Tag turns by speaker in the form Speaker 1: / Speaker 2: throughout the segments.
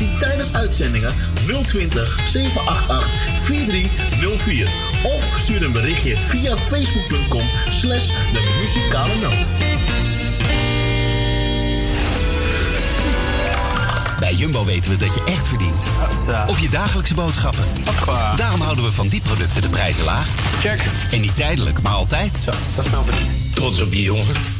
Speaker 1: informatie tijdens uitzendingen 020 788 4304 of stuur een berichtje via facebook.com slash de muzikale noot.
Speaker 2: Bij Jumbo weten we dat je echt verdient. Op je dagelijkse boodschappen. Daarom houden we van die producten de prijzen laag. Check. En niet tijdelijk, maar altijd. Zo, dat is wel verdiend. Trots op je jongen.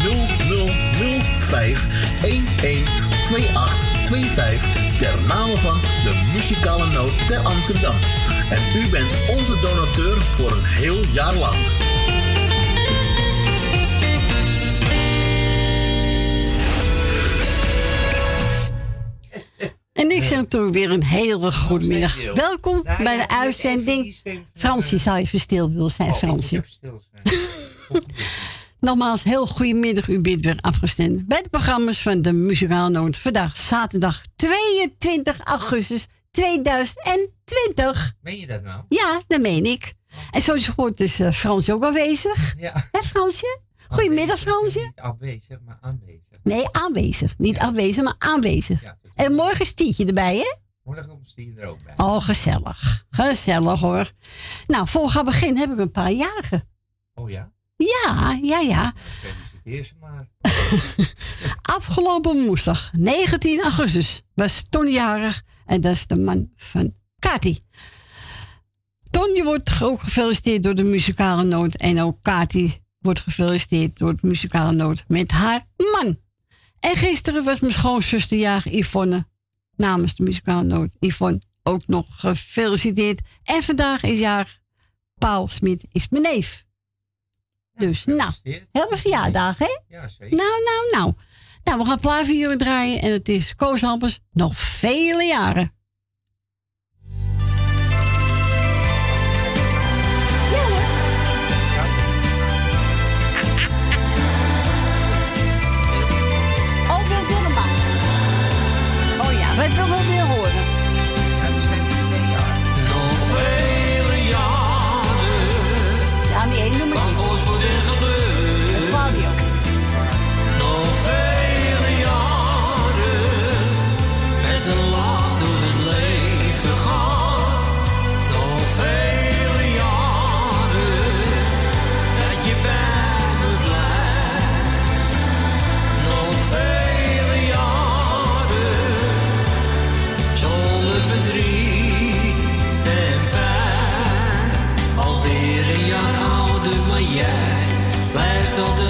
Speaker 1: 0005 112825 ter name van de muzikale noot ter Amsterdam. En u bent onze donateur voor een heel jaar lang.
Speaker 3: En ik zeg toch weer een hele goede middag.
Speaker 4: Stil.
Speaker 3: Welkom
Speaker 4: Nou,
Speaker 3: bij de uitzending.
Speaker 4: even
Speaker 3: Fransje, zou je verstil willen zijn,
Speaker 4: Oh,
Speaker 3: Nogmaals, heel goedemiddag. U bent weer afgestemd bij de programma's van de Muzikale Noot. Vandaag zaterdag 22 augustus 2020.
Speaker 4: Meen je dat nou?
Speaker 3: Ja, dat meen ik. En zoals je hoort is eh, Frans ook aanwezig.
Speaker 4: Ja.
Speaker 3: Hè Fransje? Goedemiddag Fransje.
Speaker 4: Niet afwezig, maar aanwezig.
Speaker 3: Nee, aanwezig. Niet afwezig, maar aanwezig. En morgen is Tietje erbij, hè?
Speaker 4: Morgen komt die er ook bij.
Speaker 3: Oh, gezellig. Gezellig hoor. Nou, voor we gaan beginnen heb ik een paar jarigen.
Speaker 4: Oh ja?
Speaker 3: Ja, ja, ja.
Speaker 4: Maar.
Speaker 3: Afgelopen woensdag, 19 augustus, was Ton jarig. En dat is de man van Kati. Ton wordt ook gefeliciteerd door de muzikale noot. En ook Kati wordt gefeliciteerd door de muzikale noot met haar man. En gisteren was mijn schoonzuster jarig Yvonne. Namens de muzikale noot. Yvonne ook nog gefeliciteerd. En vandaag is jaar Paul Smit is mijn neef. Dus, nou, heel verjaardag, hè?
Speaker 4: Ja, zeker.
Speaker 3: Nou, nou, nou. Nou, we gaan plaat voor jullie draaien. En het is Koos Hampers nog vele jaren.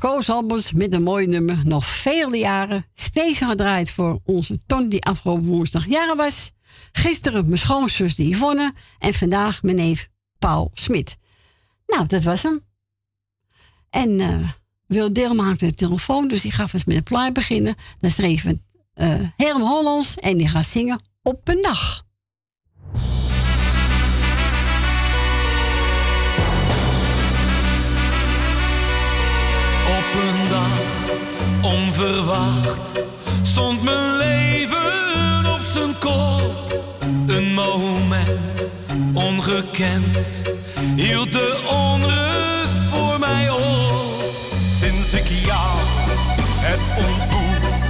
Speaker 3: Koos Albers met een mooi nummer. Nog vele jaren. Speciaal gedraaid voor onze Ton die afgelopen woensdag jaren was. Gisteren mijn schoonzus die Yvonne. En vandaag mijn neef Paul Smit. Nou, dat was hem. En eh Wil Dilma hangt de telefoon. Dus die gaat eens met een plaat beginnen. Dan schreef het eh Herm Hollands. En die gaat zingen op een dag.
Speaker 5: Op een dag, onverwacht, stond mijn leven op zijn kop. Een moment, ongekend, hield de onrust voor mij op. Sinds ik jou heb ontmoet,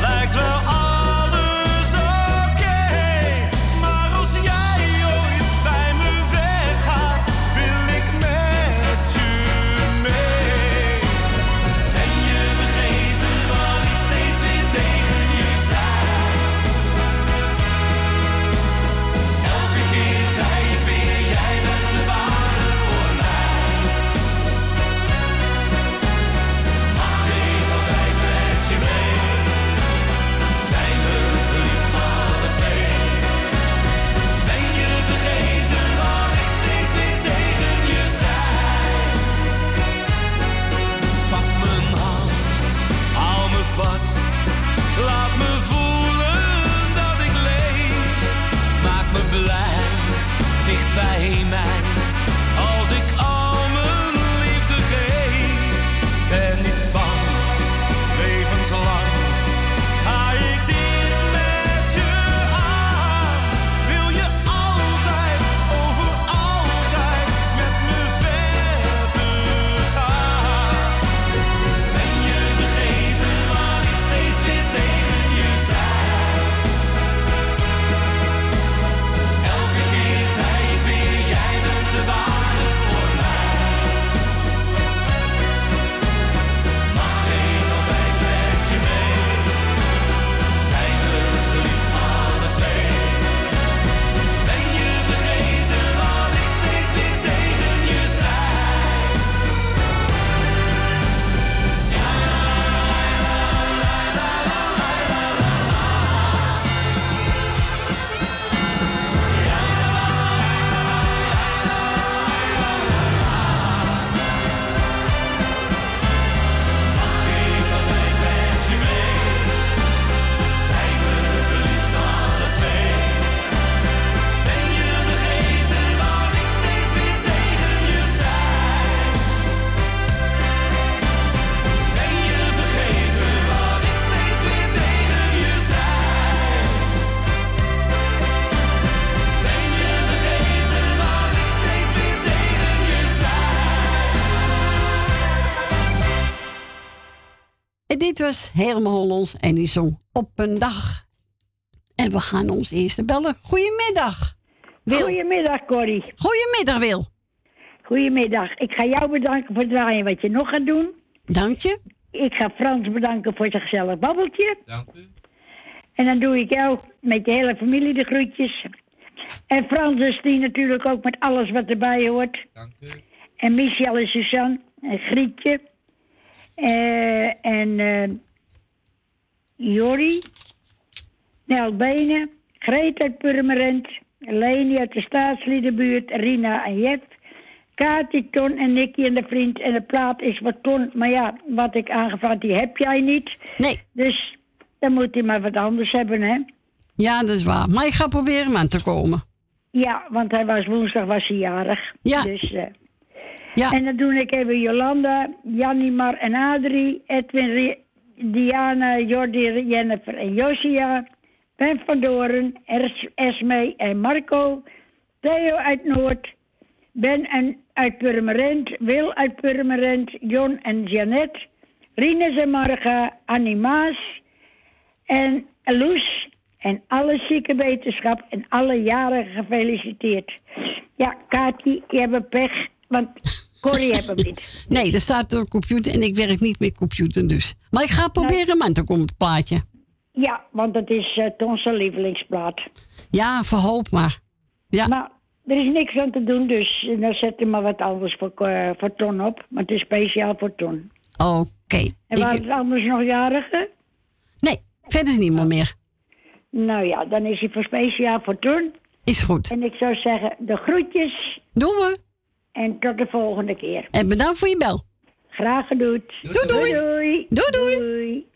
Speaker 5: lijkt wel
Speaker 3: Was helemaal Hollands en die zong op een dag. En we gaan ons eerste bellen. Goedemiddag.
Speaker 6: Wil. Goedemiddag, Corrie.
Speaker 3: Goedemiddag, Wil.
Speaker 6: Goedemiddag. Ik ga jou bedanken voor het draaien wat je nog gaat doen.
Speaker 3: Dank je.
Speaker 6: Ik ga Frans bedanken voor zijn gezellig babbeltje.
Speaker 4: Dank u.
Speaker 6: En dan doe ik jou met je hele familie de groetjes. En Frans is die natuurlijk ook met alles wat erbij hoort.
Speaker 4: Dank u.
Speaker 6: En Michel en Suzanne. En Grietje. Uh, en uh, Jorrie. Nel Benen. Greet uit Purmerend. Leni uit de staatsliedenbuurt. Rina en Jet. Kati, Ton en Nicky en de vriend. En de plaat is wat Ton. Maar ja, wat ik aangevraagd, die heb jij niet.
Speaker 3: Nee.
Speaker 6: Dus dan moet hij maar wat anders hebben, hè?
Speaker 3: Ja, dat is waar. Maar ik ga proberen hem aan te komen.
Speaker 6: Ja, want hij was woensdag was hij jarig.
Speaker 3: Ja.
Speaker 6: Dus, uh, ja. En dan doe ik even Jolanda, Janimar en Adrie, Edwin, Diana, Jordi, Jennifer en Josia, Ben van Doren, Esme en Marco, Theo uit Noord, Ben en uit Purmerend, Wil uit Purmerend, Jon en Janet, Rines en Marga, Annie en Loes en alle zieke wetenschap en alle jaren gefeliciteerd. Ja, Kati, je hebt pech, want Corrie heeft hem niet.
Speaker 3: Nee, er staat een computer en ik werk niet met computer dus. Maar ik ga proberen hem aan te komen, het plaatje.
Speaker 6: Ja, want dat is uh, Tonse lievelingsplaat.
Speaker 3: Ja, verhoop maar. Ja.
Speaker 6: Maar er is niks aan te doen, dus eh, dan zet er maar wat anders voor, uh, voor Ton op. Maar het is speciaal voor Ton.
Speaker 3: Oké.
Speaker 6: En waren het anders nog jarigen?
Speaker 3: Nee, verder is niemand meer.
Speaker 6: Nou ja, dan is hij voor speciaal voor Ton.
Speaker 3: Is goed.
Speaker 6: En ik zou zeggen, de groetjes.
Speaker 3: Doen we.
Speaker 6: En tot de volgende keer.
Speaker 3: En bedankt voor je bel.
Speaker 6: Graag gedaan.
Speaker 3: Doei doei.
Speaker 6: Doei
Speaker 3: doei. doei.
Speaker 6: doei.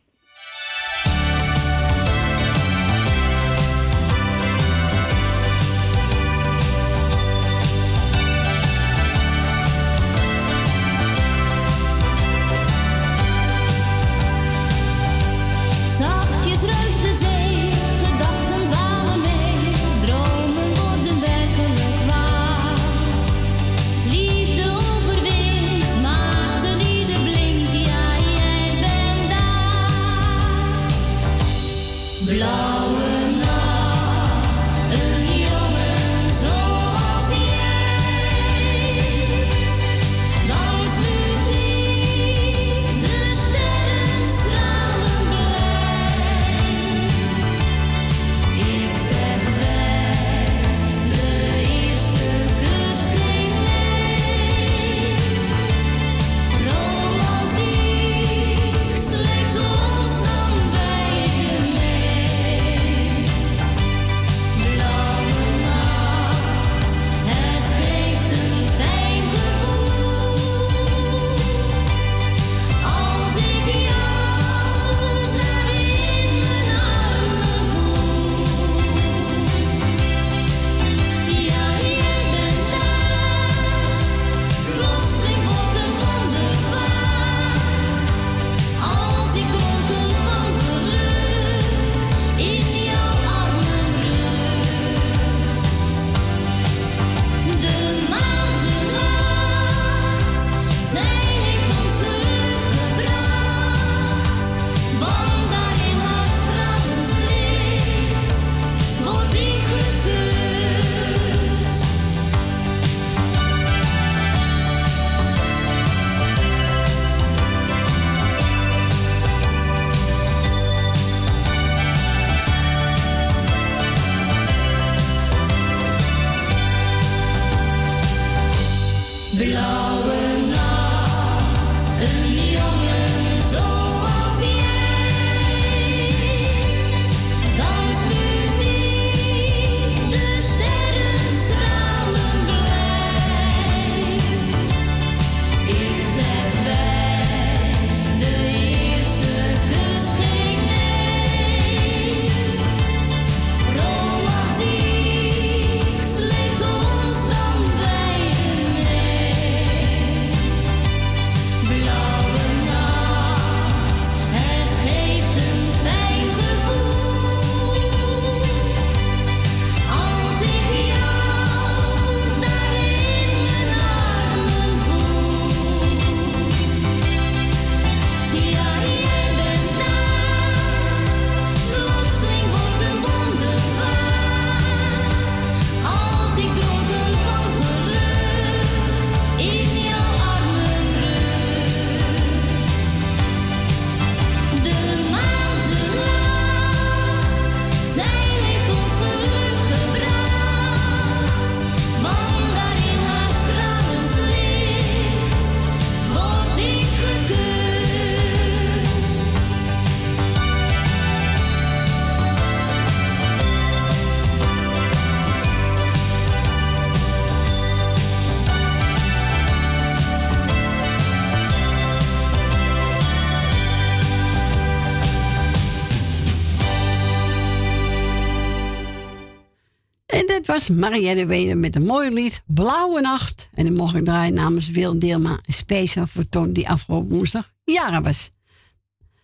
Speaker 3: Was Marielle Weder met een mooi lied Blauwe Nacht. En dan mocht ik draaien namens Wil Deelma speciaal voor Ton die afgelopen woensdag jaren was.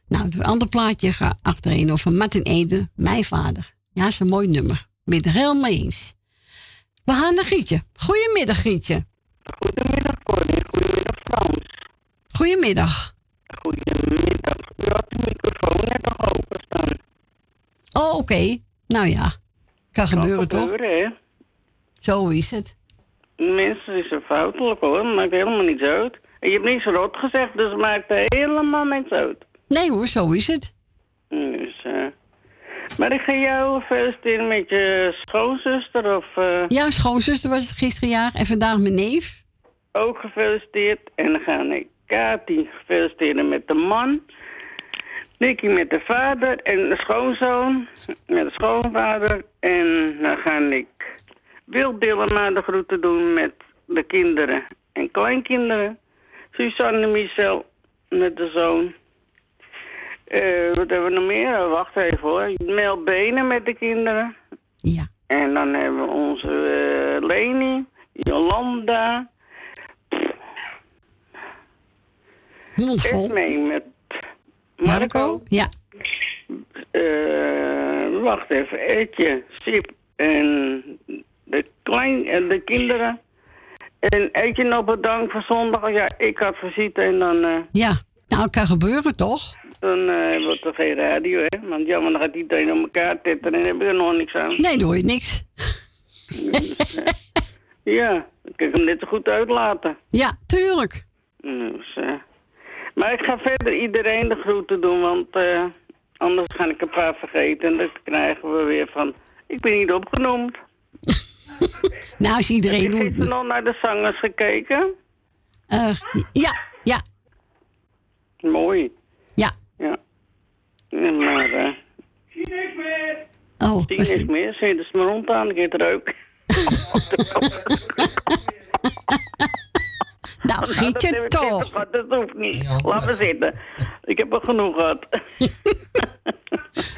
Speaker 3: Nou, het andere plaatje ga achterin over Martin Ede, mijn vader. Ja, is een mooi nummer. Ben het helemaal eens. We gaan naar Gietje. Goedemiddag, Gietje.
Speaker 7: Goedemiddag, Connie. Goedemiddag, Frans.
Speaker 3: Goedemiddag.
Speaker 7: Goedemiddag. U had de microfoon net nog openstaan.
Speaker 3: Oh, oké. Nou ja. Kan gebeuren,
Speaker 7: toch? Hè?
Speaker 3: Zo is het.
Speaker 7: Mensen is zo foutelijk hoor, maakt helemaal niets uit. En je hebt niets rot gezegd, dus maakt helemaal niets uit.
Speaker 3: Nee hoor, zo is het.
Speaker 7: Dus, uh, maar ik ga jou feliciteren met je schoonzuster of... Uh...
Speaker 3: Ja, schoonzuster was het gisteren jaar en vandaag mijn neef.
Speaker 7: Ook gefeliciteerd. En dan ga ik Kati feliciteren met de man. Nicky met de vader en de schoonzoon met de schoonvader. En dan ga ik Wil Dillema de groeten doen met de kinderen en kleinkinderen. Suzanne Michel met de zoon. Uh, wat hebben we nog meer? Wacht even hoor. Mel Benen met de kinderen.
Speaker 3: Ja.
Speaker 7: En dan hebben we onze uh, Leni, Jolanda. Mee met
Speaker 3: Marco? Ja.
Speaker 7: Uh, wacht even. Etje, Sip en de, klein, en de kinderen. En Etje nog bedankt voor zondag. Ja, ik had visite en dan... Uh,
Speaker 3: ja, nou kan gebeuren toch?
Speaker 7: Dan uh, wordt er geen radio, hè. Want ja, maar dan gaat iedereen op elkaar tetten en dan heb je er nog niks aan.
Speaker 3: Nee, dan hoor je niks.
Speaker 7: Dus, ja, dan kan ik hem net zo goed uitlaten.
Speaker 3: Ja, tuurlijk.
Speaker 7: Dus, maar ik ga verder iedereen de groeten doen, want anders ga ik een paar vergeten. En dan krijgen we weer van, ik ben niet opgenoemd.
Speaker 3: nou, als iedereen...
Speaker 7: Heb je nog naar de zangers gekeken?
Speaker 3: Uh, ja, ja.
Speaker 7: Mooi.
Speaker 3: Ja.
Speaker 7: Ja. maar... Uh,
Speaker 3: Zie niks meer. Oh,
Speaker 7: Zie niks meer. Zet de rond aan, ik het er ook.
Speaker 3: Nou, giet je toch.
Speaker 7: Dat hoeft niet. Laat me zitten. Ik heb er genoeg gehad.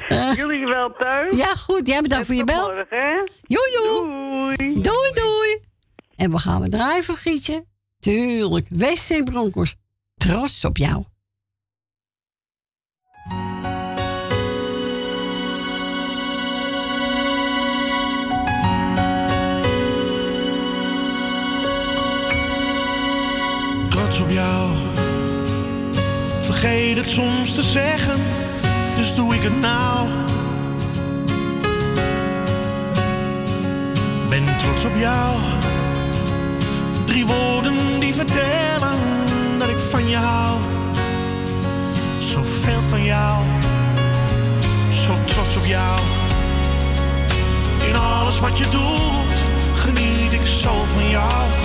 Speaker 7: Jullie wel thuis?
Speaker 3: Ja, goed. Jij bedankt voor je bel.
Speaker 7: Morgen?
Speaker 3: Doei,
Speaker 7: doei.
Speaker 3: Doei, doei. En we gaan we draaien voor Gietje. Tuurlijk. Wees Broncos. Trots op jou.
Speaker 8: Trots op jou. Vergeet het soms te zeggen, dus doe ik het nou. Ben trots op jou. Drie woorden die vertellen dat ik van je hou. Zoveel van jou, zo trots op jou. In alles wat je doet, geniet ik zo van jou.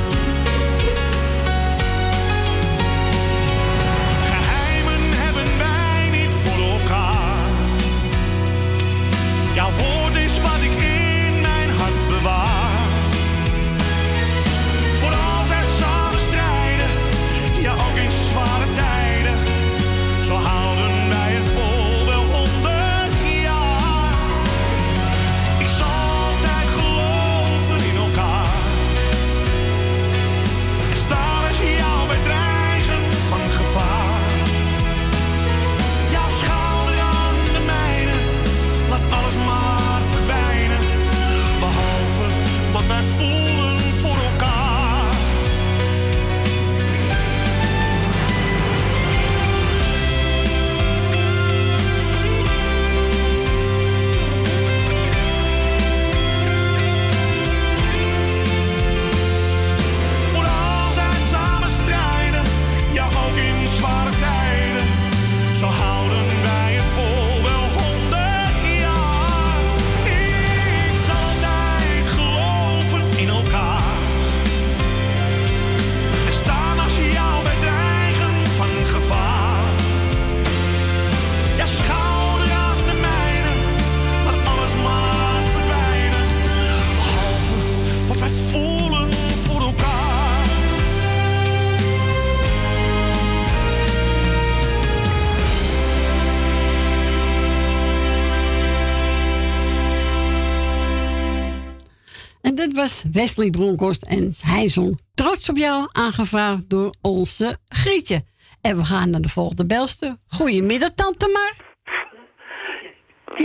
Speaker 3: Wesley Bronkhorst en hij zong Trots op jou, aangevraagd door onze Grietje. En we gaan naar de volgende belster. Goedemiddag, tante Mar.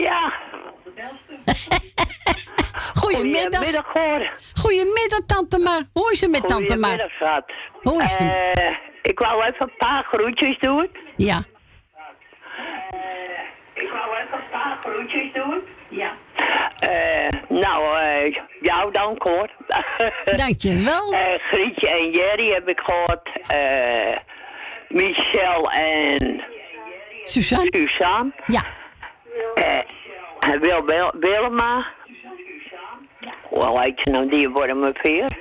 Speaker 9: Ja.
Speaker 3: Goedemiddag.
Speaker 9: Goedemiddag, hoor.
Speaker 3: Goedemiddag, tante Mar. Hoe is het met tante Mar?
Speaker 9: Goedemiddag, schat.
Speaker 3: Hoe is het?
Speaker 9: Uh, ik wou even een paar groetjes doen.
Speaker 3: Ja.
Speaker 9: Ik wou even een paar groetjes doen. Ja. Uh, nou, uh, jou dank hoor.
Speaker 3: Dankjewel.
Speaker 9: uh, Grietje en Jerry heb ik gehoord. Uh, Michel en...
Speaker 3: Suzanne.
Speaker 9: Suzanne.
Speaker 3: Ja.
Speaker 9: Uh, Wil, Wilma. Hoe heet ze nou, die worden me veer?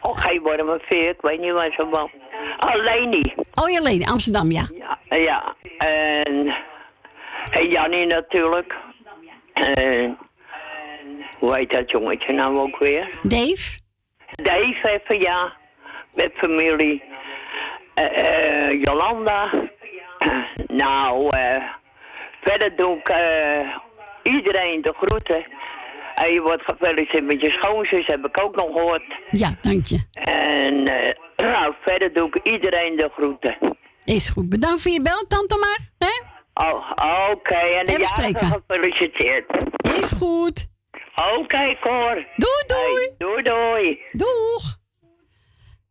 Speaker 9: Oh, geen worden me veer, ik weet niet waar ze woont. Oh, Leni.
Speaker 3: Oh, ja, Leni, Amsterdam, ja.
Speaker 9: Ja, ja. En, en Jannie natuurlijk. En, hoe heet dat jongetje nou ook weer?
Speaker 3: Dave.
Speaker 9: Dave even, ja. Met familie. Uh, uh, Jolanda. nou, uh, verder doe ik iedereen de groeten. En je wordt gefeliciteerd met je schoonzus, heb ik ook nog gehoord.
Speaker 3: Ja, dank je.
Speaker 9: En nou, verder doe ik iedereen de groeten.
Speaker 3: Is goed. Bedankt voor je bel, tante maar. Hè?
Speaker 9: Oh, oké. Okay. En de jaren gefeliciteerd.
Speaker 3: Is goed.
Speaker 9: Oké, okay, Cor.
Speaker 3: Doei, doei.
Speaker 9: Hey, doei, doei.
Speaker 3: Doeg.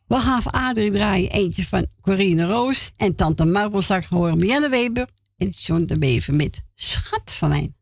Speaker 3: We gaan Adrie draaien eentje van Corine Roos. En tante Marvel straks horen Marianne Weber en John de Bever met Schat van mij.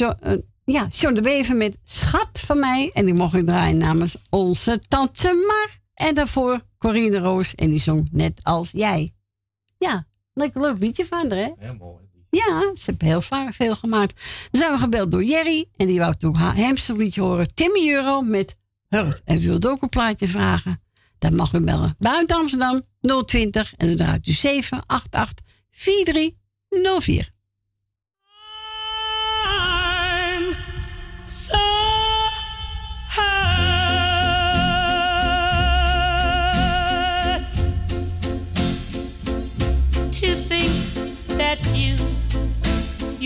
Speaker 3: Eh, ja, John de weven met Schat van mij. En die mocht ik draaien namens onze tante Mar. En daarvoor Corine Roos. En die zong Net als jij. Ja, lekker leuk liedje van hè?
Speaker 4: Heel mooi.
Speaker 3: Ja, ze hebben heel vaak veel gemaakt. Dan zijn we gebeld door Jerry. En die wou toen haar hamsterliedje horen. Timmy Euro met Hurt. En u wilt ook een plaatje vragen? Dan mag u bellen. Buiten Amsterdam 020 en dan draait u 788 4304.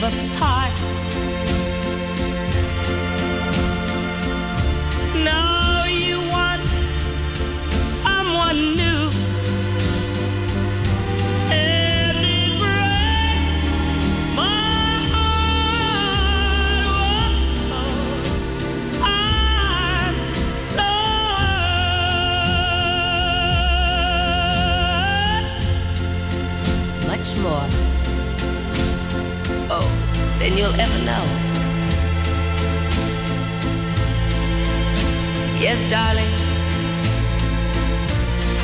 Speaker 10: The up. Yes, darling,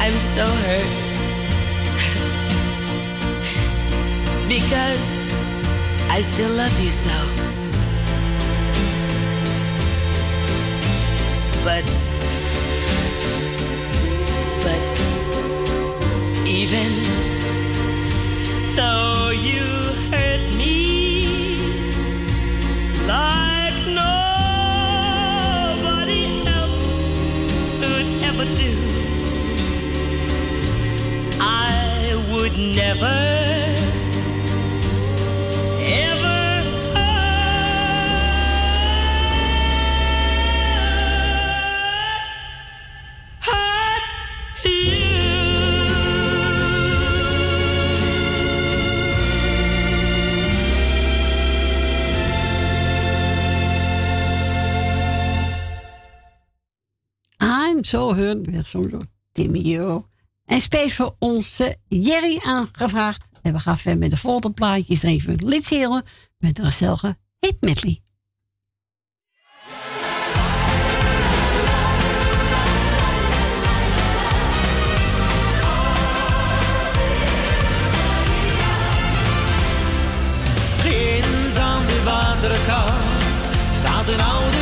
Speaker 10: I'm so hurt. because I still love you so. But, but,
Speaker 5: even though you hurt. do. I would never.
Speaker 3: zo Heurberg zo door Timmy Euro. En spees voor onze Jerry aangevraagd. En we gaan verder met de volgende plaatjes. Er even Litsheren met Racelge Hit Medley.
Speaker 5: aan de waterkant staat een oude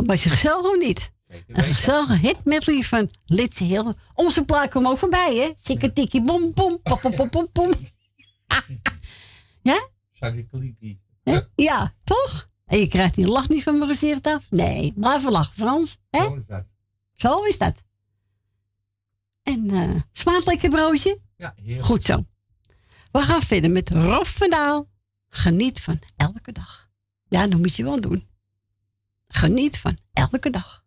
Speaker 8: Nou, maar ze gezellig of niet? Een gezellige hit medley van Litse Hill. Onze plaat kwam ook voorbij, hè? Sikke tikkie bom bom pom pom pom pom. ja? Ja? ja, toch? En je krijgt die lach niet van mijn gezicht af? Nee, blijf lachen, Frans. Hè? Zo is dat. Zo is dat. En uh, lekker broodje?
Speaker 4: Ja, heerlijk.
Speaker 8: Goed zo. We gaan verder met Rob van Daal. Geniet van elke dag. Ja, dat moet je wel doen. Geniet van elke dag.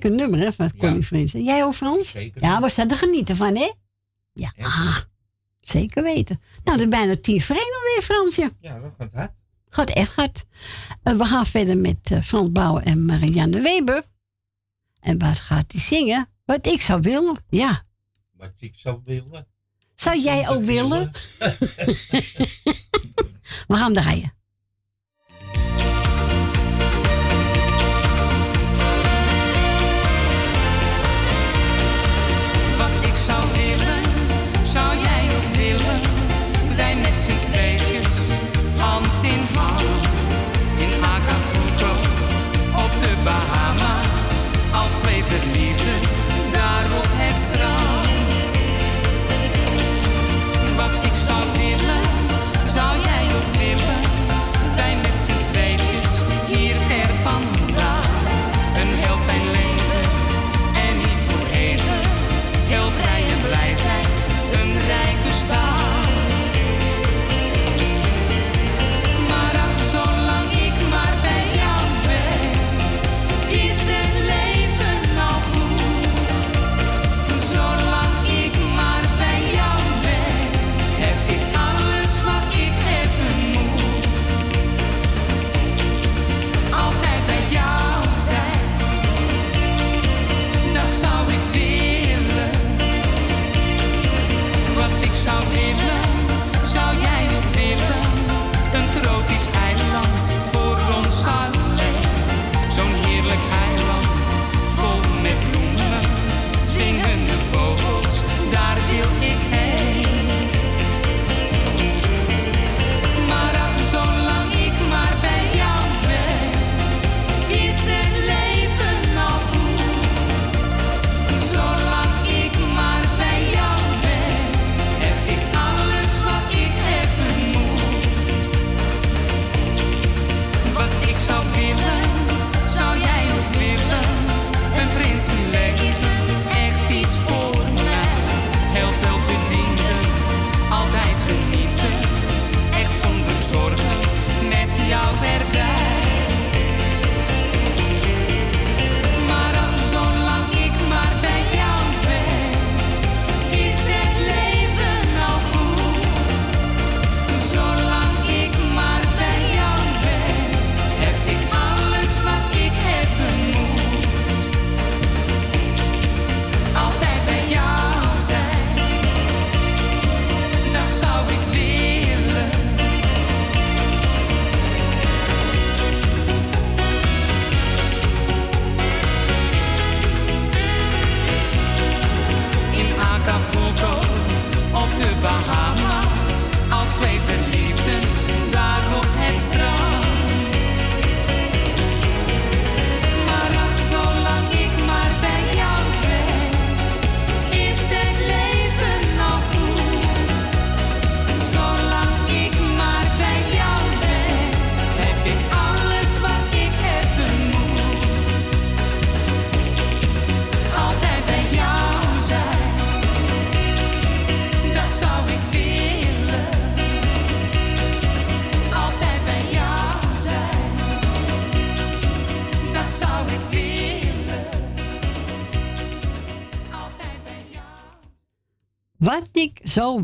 Speaker 11: Lekker nummer, hè, van Connie Frans. Jij ook, Frans?
Speaker 4: Zeker.
Speaker 11: Ja, we staan er genieten van, hè? Ja, ah, zeker weten. Nou, er bijna tien vreemden alweer, Fransje.
Speaker 4: Ja, dat gaat hard.
Speaker 11: Gaat echt hard. Uh, we gaan verder met uh, Frans Bouwen en Marianne Weber. En wat gaat hij zingen? Wat ik zou willen, ja.
Speaker 4: Wat ik zou willen.
Speaker 11: Zou jij ook willen? we gaan draaien. Zo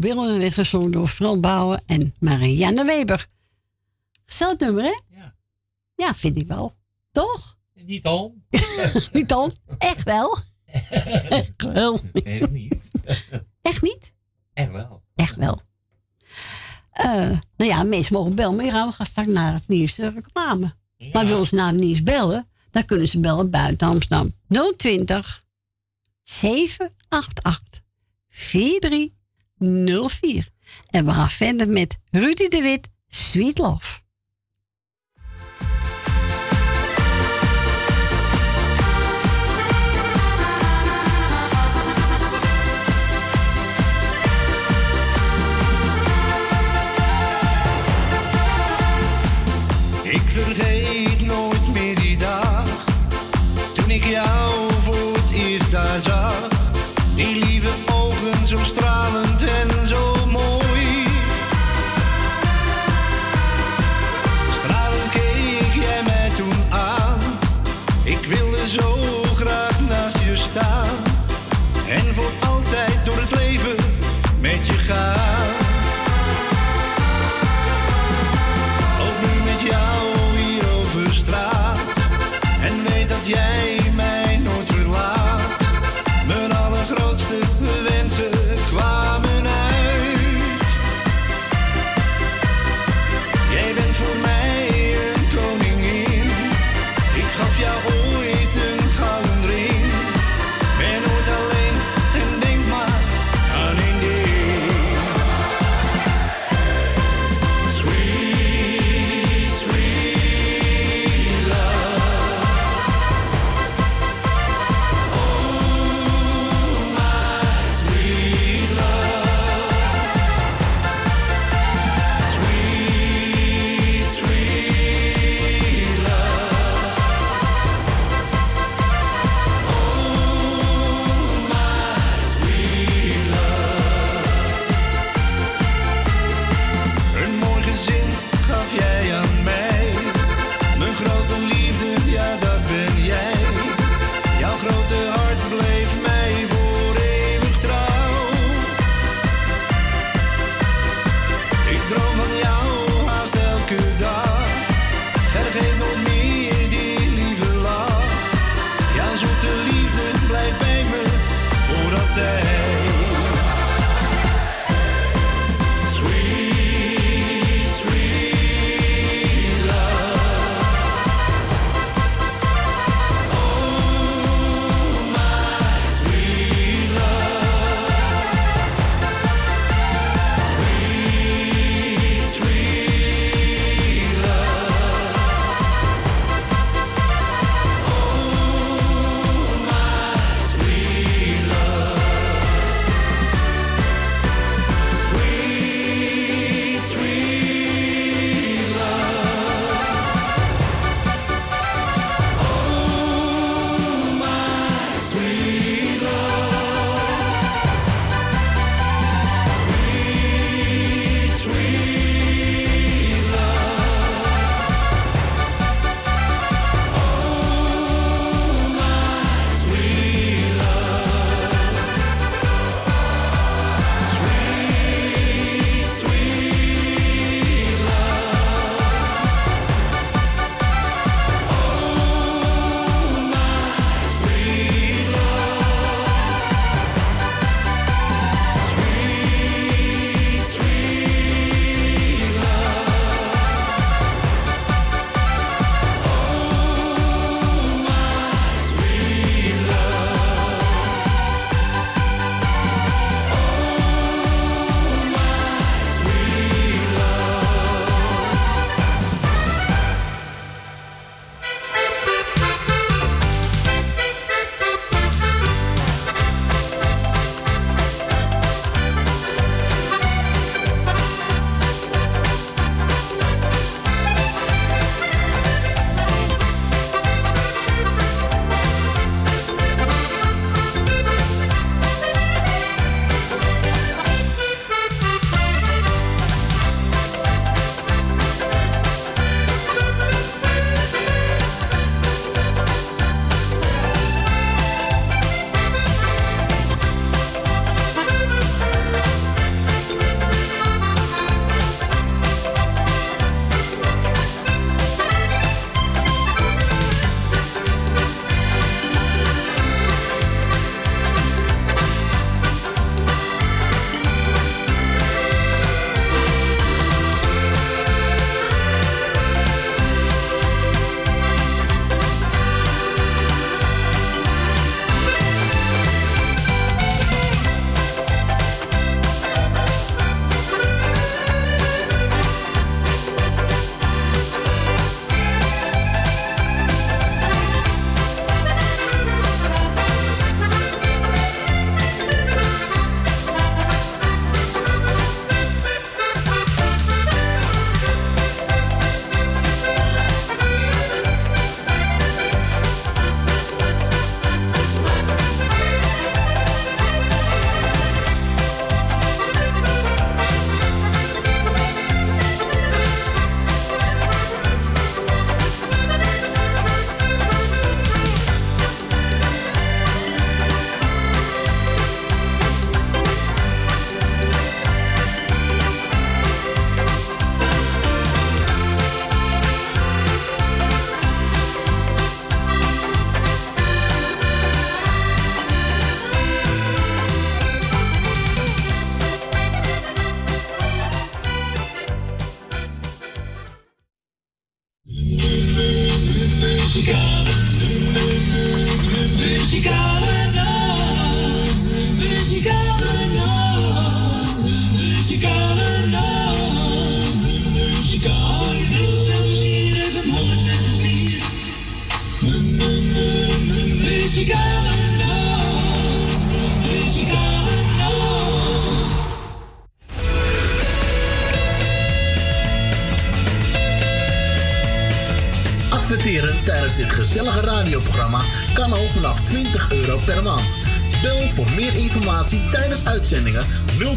Speaker 11: willen werd gezongen door Frans Bouwen en Marianne Weber. Gezellig nummer, hè?
Speaker 4: Ja.
Speaker 11: Ja, vind ik wel. Toch?
Speaker 4: Niet al.
Speaker 11: niet al? Echt wel? Echt wel.
Speaker 4: Nee, nog niet.
Speaker 11: Echt niet?
Speaker 4: Echt wel.
Speaker 11: Echt wel. Uh, nou ja, mensen mogen bellen, maar gaan we gaan straks naar het nieuws de reclame. Ja. Maar willen ze naar het nieuws bellen, dan kunnen ze bellen buiten Amsterdam. 020 788 43 04. En we gaan verder met Rudy de Wit, Sweet Love.
Speaker 12: Ik vergeet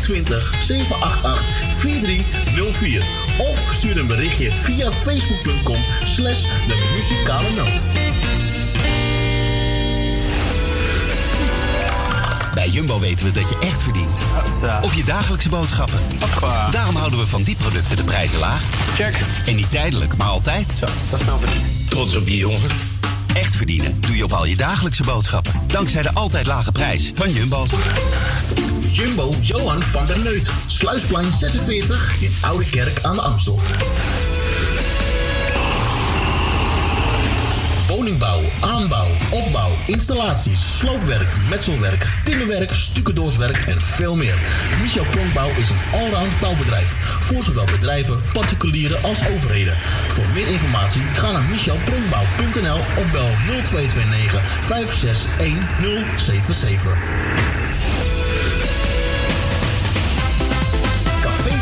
Speaker 1: 020 788 4304 of stuur een berichtje via facebook.com slash de muzikale noot.
Speaker 2: Bij Jumbo weten we dat je echt verdient. Op je dagelijkse boodschappen. Daarom houden we van die producten de prijzen laag. Check. En niet tijdelijk, maar altijd. Zo, dat is verdiend. Trots op je jongen. Echt verdienen doe je op al je dagelijkse boodschappen. Dankzij de altijd lage prijs van Jumbo.
Speaker 1: Jumbo Johan van der Neut. Sluisplein 46 in Oude Kerk aan de Amstel. Woningbouw, aanbouw, opbouw, installaties, sloopwerk, metselwerk, timmerwerk, stucadoorswerk en veel meer. Michel Pronkbouw is een allround bouwbedrijf. Voor zowel bedrijven, particulieren als overheden. Voor meer informatie ga naar michelpronkbouw.nl of bel 0229 561077. Café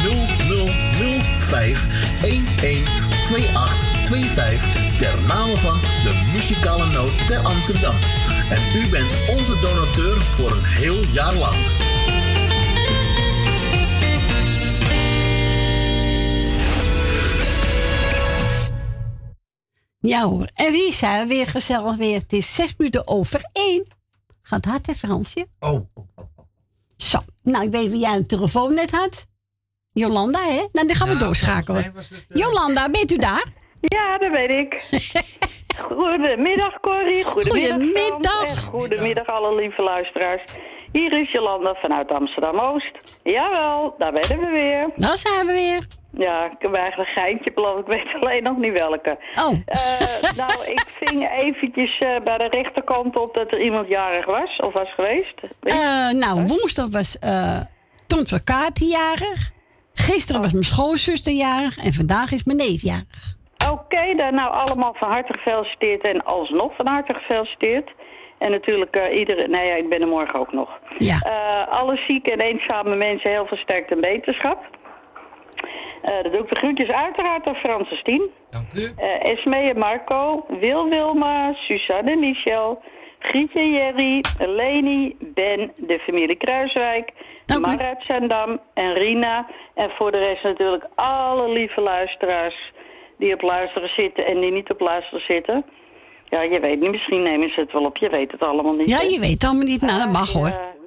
Speaker 1: 0005 112825 ter name van de muzikale noot ter Amsterdam. En u bent onze donateur voor een heel jaar lang.
Speaker 3: Ja hoor, en wie zijn we weer gezellig weer? Het is zes minuten over één. Gaat hard hè Fransje?
Speaker 4: Oh.
Speaker 3: Zo, nou ik weet wie jij een telefoon net had. Jolanda hè? Nou dan gaan we
Speaker 4: Ja,
Speaker 3: doorschakelen.
Speaker 4: eh,
Speaker 3: Jolanda, bent u daar?
Speaker 13: Ja, dat weet ik. Goedemiddag Corrie, goedemiddag
Speaker 3: Goedemiddag.
Speaker 13: Goedemiddag alle lieve luisteraars. Hier is Jolanda vanuit Amsterdam-Oost. Jawel, daar ben we weer.
Speaker 3: Daar zijn we weer.
Speaker 13: Ja, ik heb eigenlijk een geintje beloofd, ik weet alleen nog niet welke.
Speaker 3: Oh.
Speaker 13: Eh, nou, ik ving eventjes eh, bij de rechterkant op dat er iemand jarig was, of was geweest.
Speaker 3: Eh, nou, woensdag was uh, Tom Verkaati jarig. Gisteren was mijn schoonzuster jarig. En vandaag is mijn neef jarig.
Speaker 13: Oké, dan nou allemaal van harte gefeliciteerd en alsnog van harte gefeliciteerd. En natuurlijk uh, iedereen, nee ja, ik ben er morgen ook nog.
Speaker 3: Ja.
Speaker 13: Uh, alle zieke en eenzame mensen heel veel sterkte en beterschap. Uh, dat doe ik de groetjes uiteraard aan Francis Tien.
Speaker 4: Dank u.
Speaker 13: Uh, Esme en Marco, Wil Wilma, Suzanne en Michel, Grietje en Jerry, Leni, Ben, de familie Kruiswijk, Mar uit Zandam en Rina. En voor de rest natuurlijk alle lieve luisteraars die op luisteren zitten en die niet op luisteren zitten. Ja, je weet niet, misschien nemen ze het wel op, je weet het allemaal niet.
Speaker 3: Ja, je weet het allemaal niet. Nou, dat mag hoor.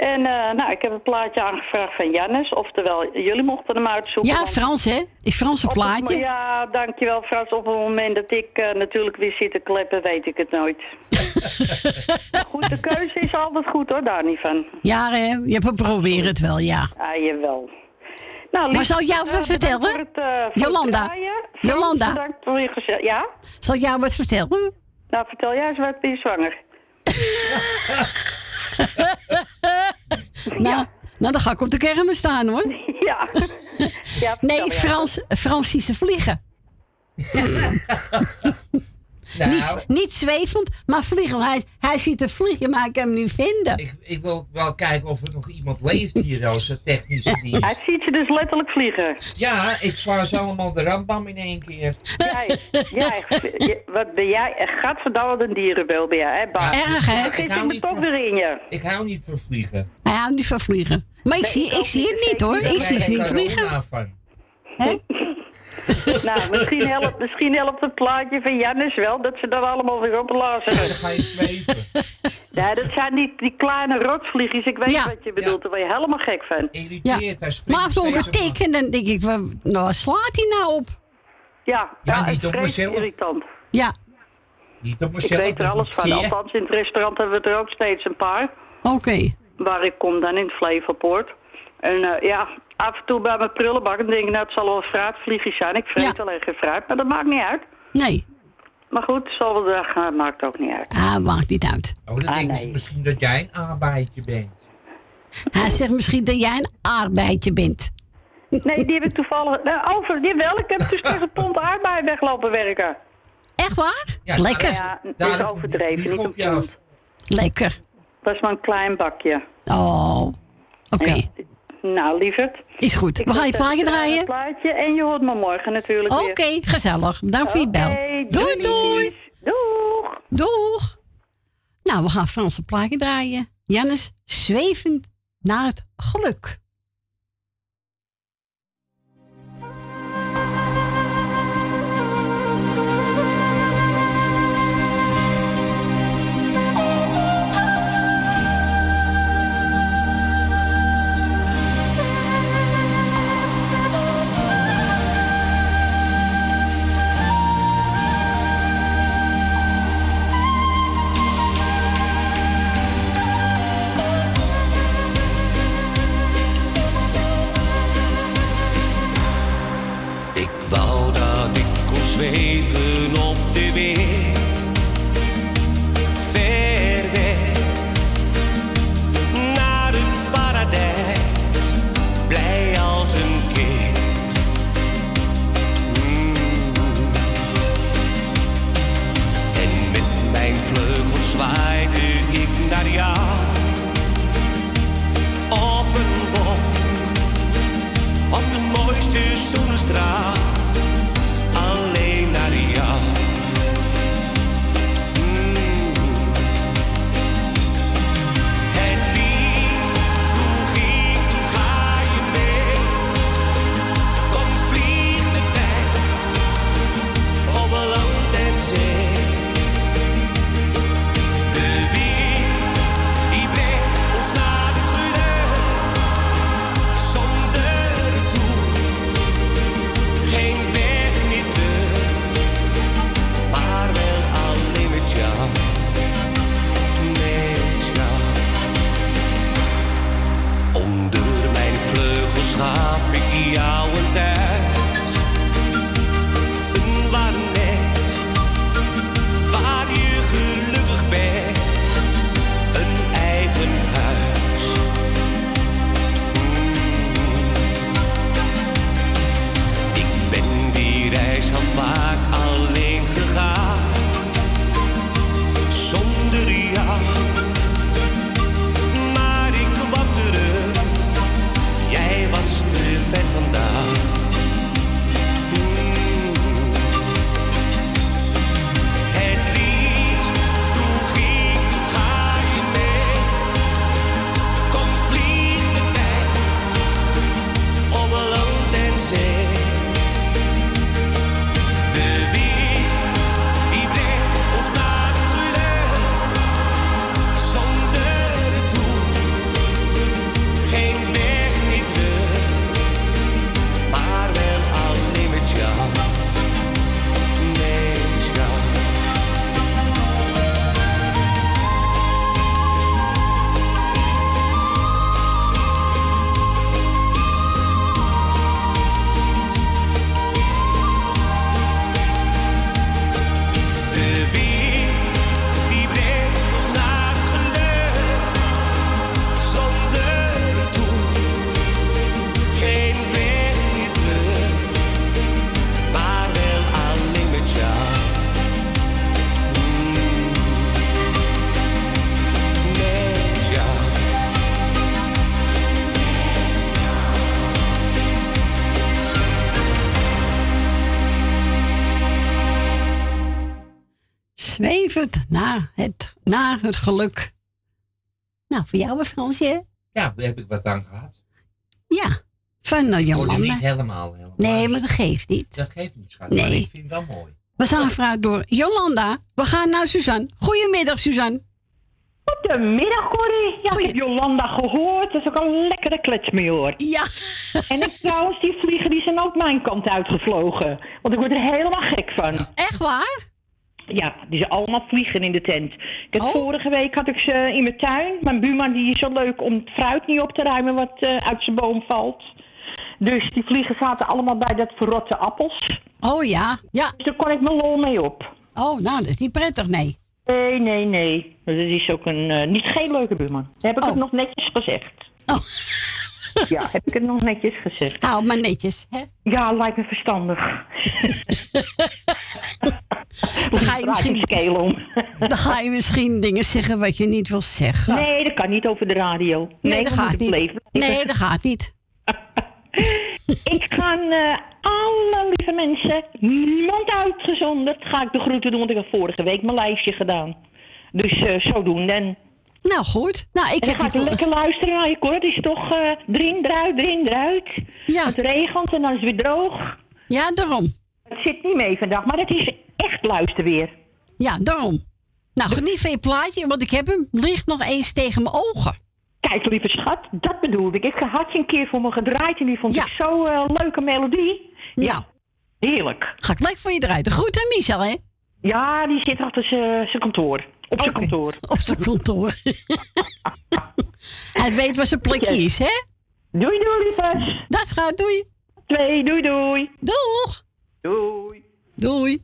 Speaker 13: En uh, nou, ik heb een plaatje aangevraagd van Jannes. Oftewel, jullie mochten hem uitzoeken.
Speaker 3: Ja, Frans hè? Is Frans een
Speaker 13: op het
Speaker 3: plaatje?
Speaker 13: ja, dankjewel Frans. Op het moment dat ik eh, natuurlijk weer zit te kleppen, weet ik het nooit. Goed, de keuze is altijd goed hoor, daar niet van.
Speaker 3: Ja, hè? Je probeert het wel, ja.
Speaker 13: Ah, jawel. Nou,
Speaker 14: maar zal ik jou wat
Speaker 13: eh,
Speaker 14: vertellen?
Speaker 13: eh,
Speaker 14: Jolanda. Jolanda.
Speaker 13: Bedankt voor je. Ja?
Speaker 14: Zal ik jou wat vertellen?
Speaker 13: Nou, vertel jij eens wat, ben je zwanger?
Speaker 14: Nou, nou, dan ga ik op de kermis staan hoor.
Speaker 13: Ja. ja
Speaker 14: nee. Frans, Frans ziet ze vliegen.
Speaker 4: Nou.
Speaker 14: niet, niet zwevend, maar vliegen. Hij, hij ziet er vliegen, maar ik kan hem niet vinden.
Speaker 4: Ik, ik wil wel kijken of er nog iemand leeft hier als een technische dienst.
Speaker 13: Hij ziet je dus letterlijk vliegen.
Speaker 4: Ja, ik sla ze allemaal de rambam in één keer.
Speaker 13: Jij, wat ben jij? Gadverdamme een dierenbel ben jij, hè, Bart?
Speaker 14: Erg, hè?
Speaker 4: Ik hou
Speaker 13: toch
Speaker 4: van-
Speaker 13: weer in je.
Speaker 4: Ik hou niet van vliegen.
Speaker 14: Hij houdt niet van vliegen. Maar ik,
Speaker 13: Nee,
Speaker 14: zie,
Speaker 13: ik
Speaker 14: zie het niet hoor.
Speaker 13: Ik
Speaker 14: zie ze niet vliegen.
Speaker 4: van.
Speaker 14: Hè?
Speaker 13: Nou, misschien helpt, misschien helpt het plaatje van Jannes wel, dat ze dan allemaal weer opblazen.
Speaker 4: Dan ga je zweven.
Speaker 13: Ja, dat zijn die, die kleine rotvliegjes. Ik weet
Speaker 14: Ja.
Speaker 13: wat je bedoelt, daar word je helemaal gek van.
Speaker 4: Irriteert, hij
Speaker 14: Maar toe ook een
Speaker 4: steeds op-
Speaker 14: tik en dan denk ik, nou, waar slaat hij nou op?
Speaker 13: Ja,
Speaker 4: Ja,
Speaker 13: ja,
Speaker 4: niet
Speaker 13: het
Speaker 4: op
Speaker 13: is
Speaker 4: mezelf.
Speaker 13: irritant.
Speaker 14: Ja,
Speaker 4: Niet op
Speaker 13: Ik
Speaker 4: mezelf.
Speaker 13: weet er
Speaker 4: dat
Speaker 13: alles van. Althans, in het restaurant hebben we er ook steeds een paar.
Speaker 14: oké.
Speaker 13: Waar ik kom dan in het Flevopoort. En eh, ja, af en toe bij mijn prullenbak dan denk ik, nou, het zal wel een fruitvliegjes zijn. Ik vreet
Speaker 14: Ja.
Speaker 13: alleen geen fruit, maar dat maakt niet uit.
Speaker 14: Nee,
Speaker 13: Maar goed, zal wel dag gaan, maakt ook niet uit.
Speaker 14: ah, maakt niet uit.
Speaker 4: Oh, dan
Speaker 13: Ah,
Speaker 4: denken ze
Speaker 13: nee.
Speaker 4: misschien dat jij een arbeidje bent.
Speaker 14: Hij zegt misschien dat jij een arbeidje bent.
Speaker 13: Nee, die heb ik toevallig... Nou, over, die wel. Ik heb dus tegen pond aardbei weglopen werken.
Speaker 14: Echt waar?
Speaker 4: Ja,
Speaker 14: Lekker,
Speaker 13: Ja, is overdreven, niet
Speaker 4: op je
Speaker 14: lekker.
Speaker 13: Dat is maar een klein bakje.
Speaker 14: Oh, oké.
Speaker 13: Ja. Nou, lieverd.
Speaker 14: Is goed.
Speaker 13: Ik
Speaker 14: We gaan je plaatje
Speaker 13: het,
Speaker 14: draaien.
Speaker 13: plaatje en je hoort me morgen natuurlijk
Speaker 14: Oké, gezellig. Bedankt voor je bel. Doei, doei.
Speaker 13: Doeg.
Speaker 14: Doeg. Nou, we gaan Franse plaatje draaien. Jannes, zwevend naar het geluk.
Speaker 15: Het geluk.
Speaker 16: Nou, voor jou, Fransje?
Speaker 4: Ja, daar heb ik wat aan gehad.
Speaker 16: Ja, van uh, Jolanda.
Speaker 4: niet helemaal, helemaal.
Speaker 16: Nee, maar dat geeft niet.
Speaker 4: Dat geeft niet, schat.
Speaker 16: Nee.
Speaker 4: Maar ik vind het wel mooi.
Speaker 16: We zijn gevraagd door Jolanda. We gaan naar Suzanne. Goedemiddag, Suzanne.
Speaker 17: Goedemiddag, Corrie. Ja, ik heb Jolanda gehoord. Dat is ook een lekkere klets mee, hoor.
Speaker 16: Ja.
Speaker 17: En ik, trouwens, die vliegen die zijn ook mijn kant uitgevlogen. Want ik word er helemaal gek van.
Speaker 16: Echt waar?
Speaker 17: Ja, die zijn allemaal vliegen in de tent. Ik
Speaker 16: Oh.
Speaker 17: Vorige week had ik ze in mijn tuin. Mijn buurman die is zo leuk om het fruit niet op te ruimen wat eh, uit zijn boom valt. Dus die vliegen zaten allemaal bij dat verrotte appels.
Speaker 16: Oh ja, ja.
Speaker 17: Dus daar kon ik mijn lol mee op.
Speaker 16: Oh, nou, dat is niet prettig, nee.
Speaker 17: Nee, nee, nee. Dat is ook een eh, niet geen leuke buurman. Heb ik het nog netjes gezegd.
Speaker 16: Oh.
Speaker 17: Ja, heb ik het nog netjes gezegd.
Speaker 16: Hou maar netjes, hè?
Speaker 17: Ja, lijkt me verstandig.
Speaker 16: Dan ga je misschien,
Speaker 17: om.
Speaker 16: dan ga je misschien dingen zeggen wat je niet wil zeggen.
Speaker 17: Nee, dat kan niet over de radio.
Speaker 16: Nee, dat gaat niet.
Speaker 17: blijven.
Speaker 16: Nee, dat gaat niet.
Speaker 17: Ik ga eh, alle lieve mensen, niemand uitgezonderd, ga ik de groeten doen, want ik heb vorige week mijn lijstje gedaan. Dus eh zo doen dan.
Speaker 16: Nou goed. Nou, ik
Speaker 17: en
Speaker 16: heb
Speaker 17: dan ga
Speaker 16: die-
Speaker 17: ik lekker luisteren naar je koor. Het is toch eh erin, eruit, erin, eruit.
Speaker 16: Ja.
Speaker 17: Het regent en dan is het weer droog.
Speaker 16: Ja, daarom.
Speaker 17: Het zit niet mee vandaag, maar het is echt luisterweer.
Speaker 16: Ja, daarom. Nou, geniet van je plaatje, want ik heb hem. Ligt nog eens tegen mijn ogen.
Speaker 17: Kijk, lieve schat, dat bedoelde ik. Ik had je een keer voor me gedraaid en die vond ik zo eh, leuke melodie.
Speaker 16: Ja.
Speaker 17: Heerlijk.
Speaker 16: Ga ik gelijk voor je eruit. De groet aan Michel, hè?
Speaker 17: Ja, die zit achter zijn kantoor. Op zijn kantoor.
Speaker 16: Op zijn kantoor. Hij weet waar zijn plekje is, hè?
Speaker 17: Doei, doei, lieverd.
Speaker 16: Dat gaat, doei.
Speaker 17: Twee, doei, doei.
Speaker 16: Doeg.
Speaker 17: Doei.
Speaker 16: Doei.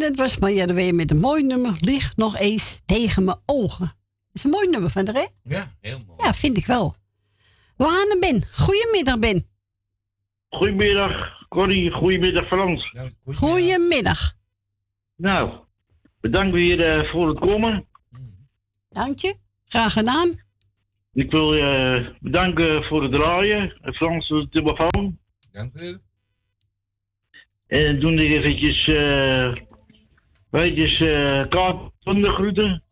Speaker 3: Dat
Speaker 16: was Marja de Weer met een mooi nummer. Ligt nog eens tegen mijn ogen. Dat is een mooi nummer van de hè?
Speaker 4: Ja, heel mooi.
Speaker 16: Ja, vind ik wel.
Speaker 3: We gaan Ben. Goedemiddag, Ben.
Speaker 18: Goedemiddag, Corrie. Goedemiddag, Frans.
Speaker 3: Goedemiddag.
Speaker 18: Nou, bedankt weer uh, voor het komen.
Speaker 3: Dank je. Graag gedaan.
Speaker 18: Ik wil je uh, bedanken voor het draaien. Frans, de telefoon.
Speaker 4: Dank u.
Speaker 18: En doen ik eventjes, uh, weet je, uh, kaart van de groeten.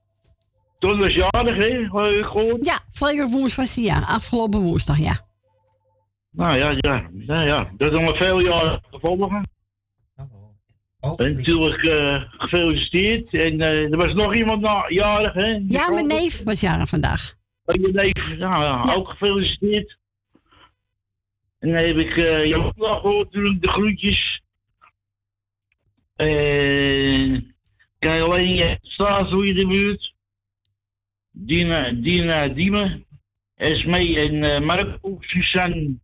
Speaker 18: Toen was jarig, hè? Gewoon.
Speaker 3: Ja, vorige woensdag was hij, ja. Afgelopen woensdag, ja.
Speaker 18: Nou ja, ja. Nou ja, dat is nog veel jaren gevolgen. Oh, en natuurlijk uh, gefeliciteerd. En uh, er was nog iemand na, jarig, hè?
Speaker 3: Ja, mijn neef was jarig vandaag.
Speaker 18: Oh, je neef, nou ja, ja. ook gefeliciteerd. En dan heb ik uh, gehoord, natuurlijk, de groetjes. En kijk alleen je staat je de buurt. Dina, Dina Diemen, Esmee en uh, Marco, Suzanne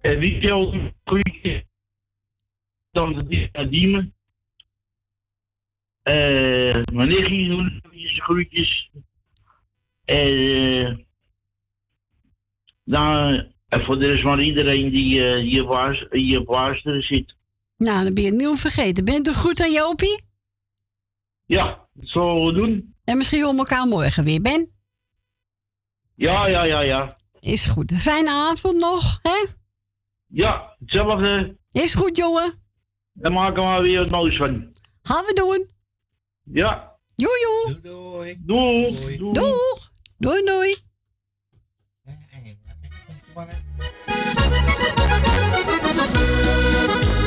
Speaker 18: en Michel, groetjes. Dan de Dina Diemen. Uh, mijn nichtje, groetjes. En uh, dan, en voor de rest maar iedereen die uh, hier, waars, hier op zit.
Speaker 3: Nou, dan ben je het niet vergeten. Bent u goed aan Jopie?
Speaker 18: Ja, dat zullen we doen.
Speaker 3: En misschien om elkaar morgen weer, Ben?
Speaker 18: Ja, ja, ja, ja.
Speaker 3: Is goed. Fijne avond nog, hè?
Speaker 18: Ja, hetzelfde.
Speaker 3: Is goed, jongen.
Speaker 18: Dan maken we weer wat moois van.
Speaker 3: Gaan we doen.
Speaker 18: Ja.
Speaker 3: Joe,
Speaker 4: Doei.
Speaker 18: Doei.
Speaker 4: Doei.
Speaker 18: Doei.
Speaker 3: Doeg. Doei, doei.
Speaker 14: Jouw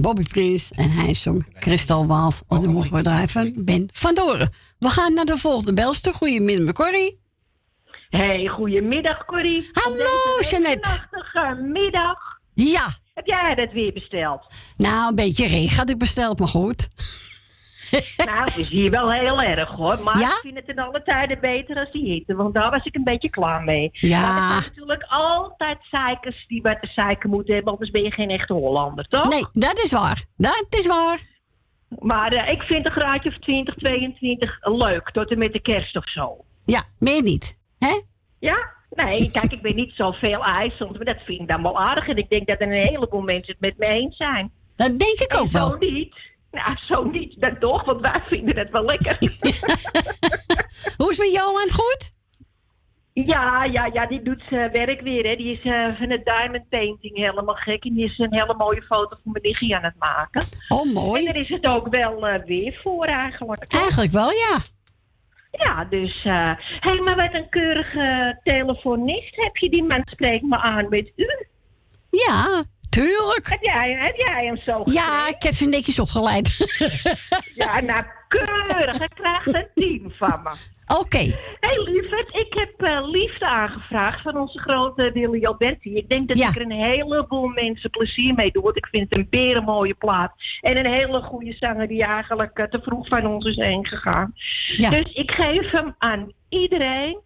Speaker 3: Bobby Prins en hij zong Kristal Waals op de moederbedrijf van Ben van Doren. We gaan naar de volgende belster. Goedemiddag, Corrie.
Speaker 19: Hey, goedemiddag Corrie.
Speaker 3: Hallo, Jeannette.
Speaker 19: Middag.
Speaker 3: Ja.
Speaker 19: Heb jij dat weer besteld?
Speaker 3: Nou, een beetje regen had ik besteld, maar goed.
Speaker 19: nou, het is hier wel heel erg hoor. Maar
Speaker 3: Ja?
Speaker 19: ik vind het in alle tijden beter als die hitte. Want daar was ik een beetje klaar mee.
Speaker 3: Ja.
Speaker 19: Maar er zijn natuurlijk altijd zeikers die wat te zeiken moeten hebben. Anders ben je geen echte Hollander, toch?
Speaker 3: Nee, dat is waar. Dat is waar.
Speaker 19: Maar eh, ik vind een graadje of 20, 22 leuk. Tot en met de kerst of zo.
Speaker 3: Ja, meer niet. Hè?
Speaker 19: Ja? Nee, kijk, ik ben niet zoveel eisend. Maar dat vind ik dan wel aardig. En ik denk dat er een heleboel mensen het met me eens zijn.
Speaker 3: Dat denk ik ook wel.
Speaker 19: Zo niet. Nou, zo niet. Dat toch, want wij vinden het wel lekker.
Speaker 3: Hoe is het met Johan? Goed?
Speaker 19: Ja, ja, ja, die doet zijn werk weer. Hè. Die is uh, van het diamond painting helemaal gek. En die is een hele mooie foto van mijn nichtje aan het maken.
Speaker 3: Oh, mooi.
Speaker 19: En daar is het ook wel uh, weer voor eigenlijk.
Speaker 3: Eigenlijk wel, ja.
Speaker 19: Ja, dus... Hé, uh, hey, maar wat een keurige telefonist heb je. Die man spreekt me aan met u.
Speaker 3: Ja, tuurlijk.
Speaker 19: Heb jij, heb jij hem zo gekregen?
Speaker 3: Ja, ik heb ze netjes opgeleid.
Speaker 19: ja, nou, keurig. Hij krijgt een team van me.
Speaker 3: Oké. Okay.
Speaker 19: Hé hey, lieverd, ik heb uh, liefde aangevraagd van onze grote Willy Alberti. Ik denk dat ja. ik er een heleboel mensen plezier mee doe. Want ik vind het een beren mooie plaat. En een hele goede zanger die eigenlijk uh, te vroeg van ons is heen gegaan. Ja. Dus ik geef hem aan iedereen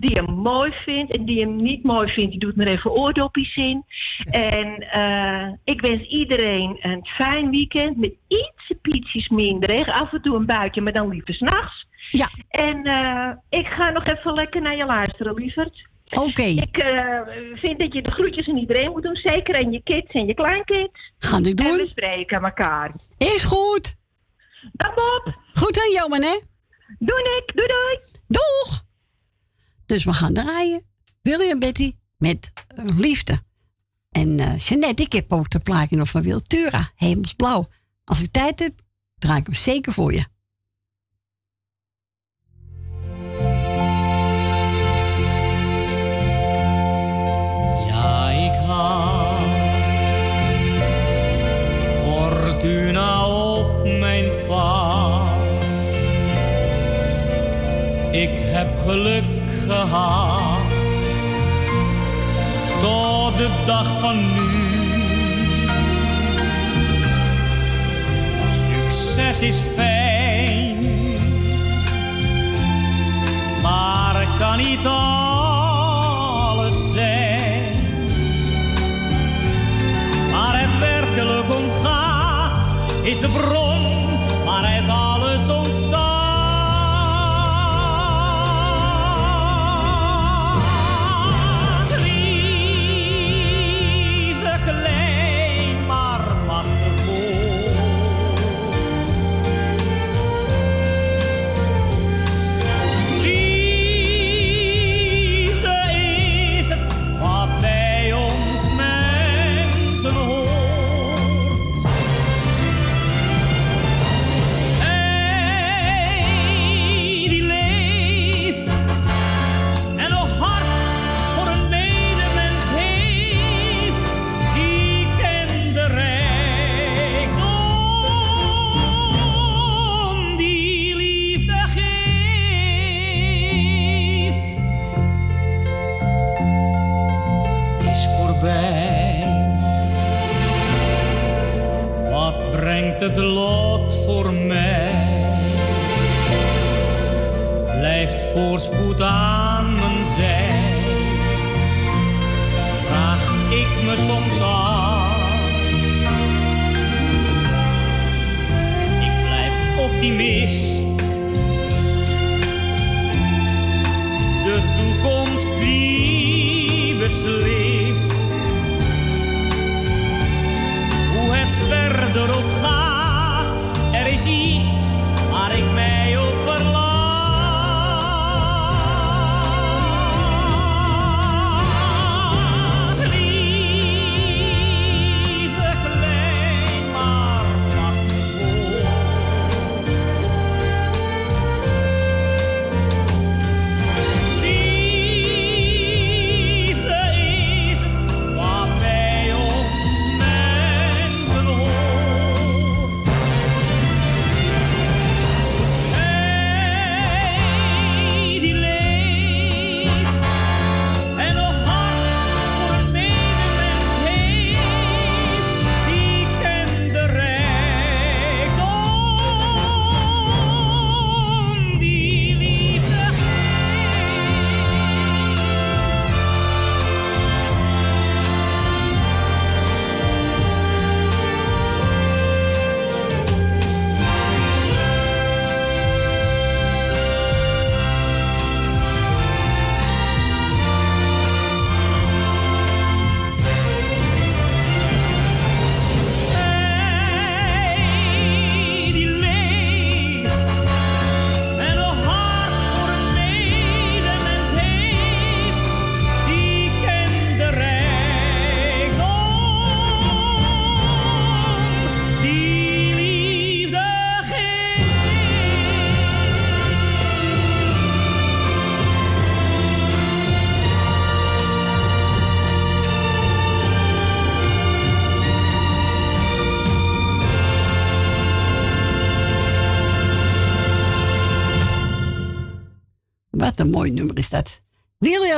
Speaker 19: die hem mooi vindt en die hem niet mooi vindt, die doet maar even oordopjes in. En uh, ik wens iedereen een fijn weekend met iets pietjes minder. Af en toe een buitje, maar dan liever s'nachts.
Speaker 3: Ja.
Speaker 19: En uh, ik ga nog even lekker naar je luisteren, lieverd.
Speaker 3: Oké. Okay.
Speaker 19: Ik uh, vind dat je de groetjes aan iedereen moet doen. Zeker aan je kids en je kleinkids.
Speaker 3: Gaan ik doen. En
Speaker 19: we spreken elkaar.
Speaker 3: Is goed.
Speaker 19: Dag Bob.
Speaker 3: Goed aan Johan, hè?
Speaker 19: Doei ik. Doei doei.
Speaker 3: Doeg. Dus we gaan draaien. William Betty met liefde. En uh, Jeannette, ik heb ook de plaatje nog van Wiltura, hemelsblauw. Als ik tijd heb, draai ik hem zeker voor je.
Speaker 10: Ja, ik had Fortuna op mijn pad. Ik heb geluk gehad tot de dag van nu. Succes is fijn, maar kan niet alles zijn. Waar het werkelijk om gaat, is de bron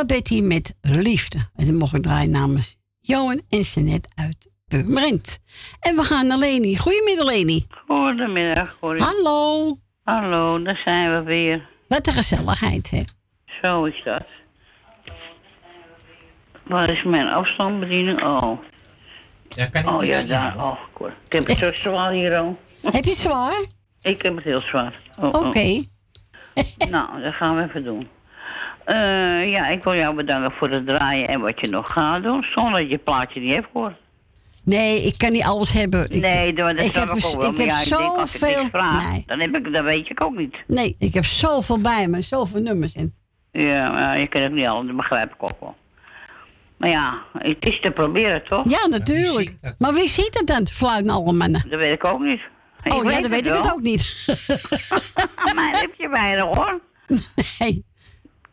Speaker 3: Wilja Betty met Liefde. En dan mogen draaien namens Johan en Senet uit Purmerend. En we gaan naar Leni. Goedemiddag, Leni.
Speaker 20: Goedemiddag. Goedemiddag.
Speaker 3: Hallo.
Speaker 20: Hallo, daar zijn we weer.
Speaker 3: Wat een gezelligheid, hè?
Speaker 20: Zo is dat. Waar is mijn afstandsbediening? Oh.
Speaker 4: Ja, kan ik
Speaker 20: oh ja,
Speaker 4: zien,
Speaker 20: daar. Oh. Ik heb het zo zwaar hier al.
Speaker 3: Heb je het zwaar?
Speaker 20: Ik heb het heel zwaar. Oh,
Speaker 3: Oké.
Speaker 20: oh. nou, dat gaan we even doen. Eh, ja, ik wil jou bedanken voor het draaien en wat je nog gaat doen. Zonder dat je plaatje niet hebt gehoord.
Speaker 3: Nee, ik kan niet alles hebben. Ik,
Speaker 20: nee, dat, dat
Speaker 3: ik
Speaker 20: snap
Speaker 3: heb,
Speaker 20: ik ook wel.
Speaker 3: ik
Speaker 20: Maar
Speaker 3: heb
Speaker 20: ja, ik denk als ik
Speaker 3: zoveel.
Speaker 20: niks vraag,
Speaker 3: Nee.
Speaker 20: dan heb ik, dat weet ik ook niet.
Speaker 3: nee, ik heb zoveel bij me, zoveel nummers in.
Speaker 20: Ja, maar je kunt het niet alles, dat begrijp ik ook wel. Maar ja, het is te proberen, toch?
Speaker 3: Ja, natuurlijk. maar wie ziet het dan, fluiten alle mannen?
Speaker 20: Dat weet ik ook niet. Ik
Speaker 3: oh ja,
Speaker 20: weet
Speaker 3: dan weet ik het ook niet.
Speaker 20: maar heb je bijna hoor.
Speaker 3: Nee.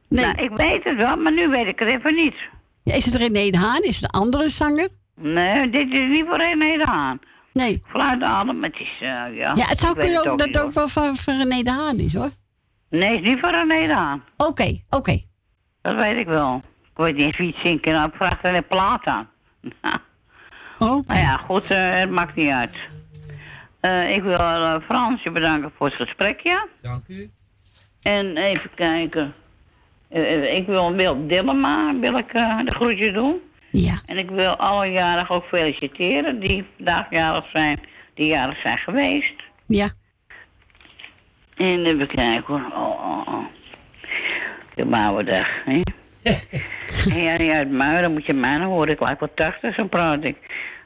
Speaker 20: Nou, ik weet het wel, maar nu weet ik het even niet.
Speaker 3: Ja, is het René de Haan? Is het een andere zanger?
Speaker 20: Nee, dit is niet voor René de Haan.
Speaker 3: Nee.
Speaker 20: Fluit adem, het is, eh, ja.
Speaker 3: Ja, het zou kunnen ook, dat ook wel van, van René de Haan is, hoor.
Speaker 20: Nee, het is niet voor René de Haan.
Speaker 3: Oké, oké.
Speaker 20: Dat weet ik wel. Ik weet niet eens wie het zingt. Nou, ik vraag er een plaat aan.
Speaker 3: Oh.
Speaker 20: Nou ja, goed, eh, het maakt niet uit. Eh, ik wil eh, Frans je bedanken voor het gesprek, ja.
Speaker 4: Dank u.
Speaker 20: En even kijken. Eh, eh, ik wil Wil Dillema wil ik, eh, de groetjes doen.
Speaker 3: Ja.
Speaker 20: En ik wil alle jarigen ook feliciteren die vandaag jarig zijn, die jarig zijn geweest.
Speaker 3: Ja.
Speaker 20: En even kijken hoor. Oh, oh, oh. De Mouwendag, hè? Jannie uit Muiden, moet je mij nou horen, ik lijk wel 80, zo praat ik.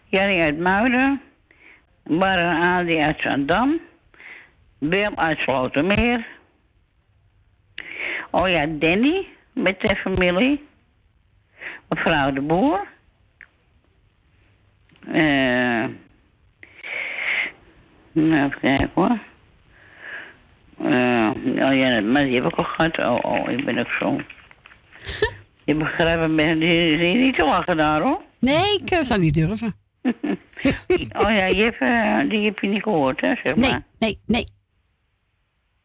Speaker 20: Jannie uit Muiden, Bar en Adi uit Zandam, Bill uit Slotermeer. Oh ja, Danny met de familie. Mevrouw de Boer. Eh. nou, even kijken hoor. Eh, oh ja, maar die heb ik al gehad. Oh, oh, ik ben ook zo. Je begrijpt me, die zie je niet te lachen daar hoor.
Speaker 3: Nee, ik eh, zou niet durven.
Speaker 20: Oh ja, je hebt, die heb je niet gehoord hè, zeg
Speaker 3: Nee,
Speaker 20: maar.
Speaker 3: nee, nee.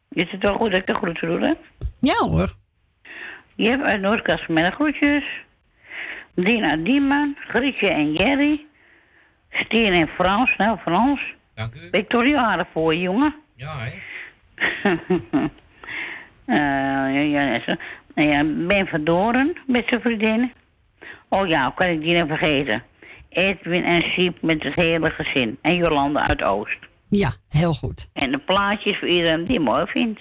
Speaker 20: Is het wel goed dat ik de groeten doe hè?
Speaker 3: Ja hoor.
Speaker 20: Je hebt uit Noordkast met de groetjes. Dina Dieman, Grietje en Jerry. Stien en Frans, nou Frans.
Speaker 4: Dank u.
Speaker 20: Victoria voor je, jongen.
Speaker 4: Ja, hè.
Speaker 20: Eh, ja. Nou ja, Ben van Doren met zijn vriendin. Oh ja, hoe kan ik die nou vergeten? Edwin en Siep met het hele gezin. En Jolanda uit Oost.
Speaker 3: Ja, heel goed.
Speaker 20: En de plaatjes voor iedereen die mooi vindt.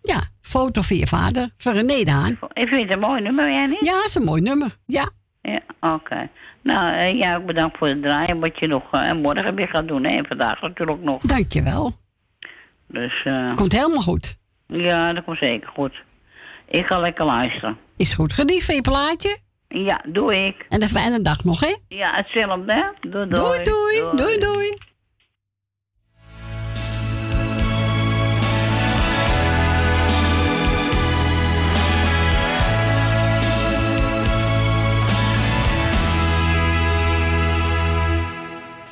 Speaker 3: Ja, foto van je vader, van René de Haan.
Speaker 20: Ik vind het een mooi nummer, jij niet?
Speaker 3: Ja, dat is een mooi nummer. Ja.
Speaker 20: Ja, oké. Nou, eh, ja, ook bedankt voor het draaien. Wat je nog eh, en morgen weer gaat doen. Hè? En vandaag natuurlijk nog.
Speaker 3: Dankjewel.
Speaker 20: Dus, eh
Speaker 3: Komt helemaal goed.
Speaker 20: ja, dat komt zeker goed. Ik ga lekker luisteren.
Speaker 3: Is goed. Geniet van je plaatje.
Speaker 20: Ja, doe ik.
Speaker 3: En een fijne dag nog, hè?
Speaker 20: Ja, hetzelfde, hè? Doei,
Speaker 3: Doei, doei. Doei, doei.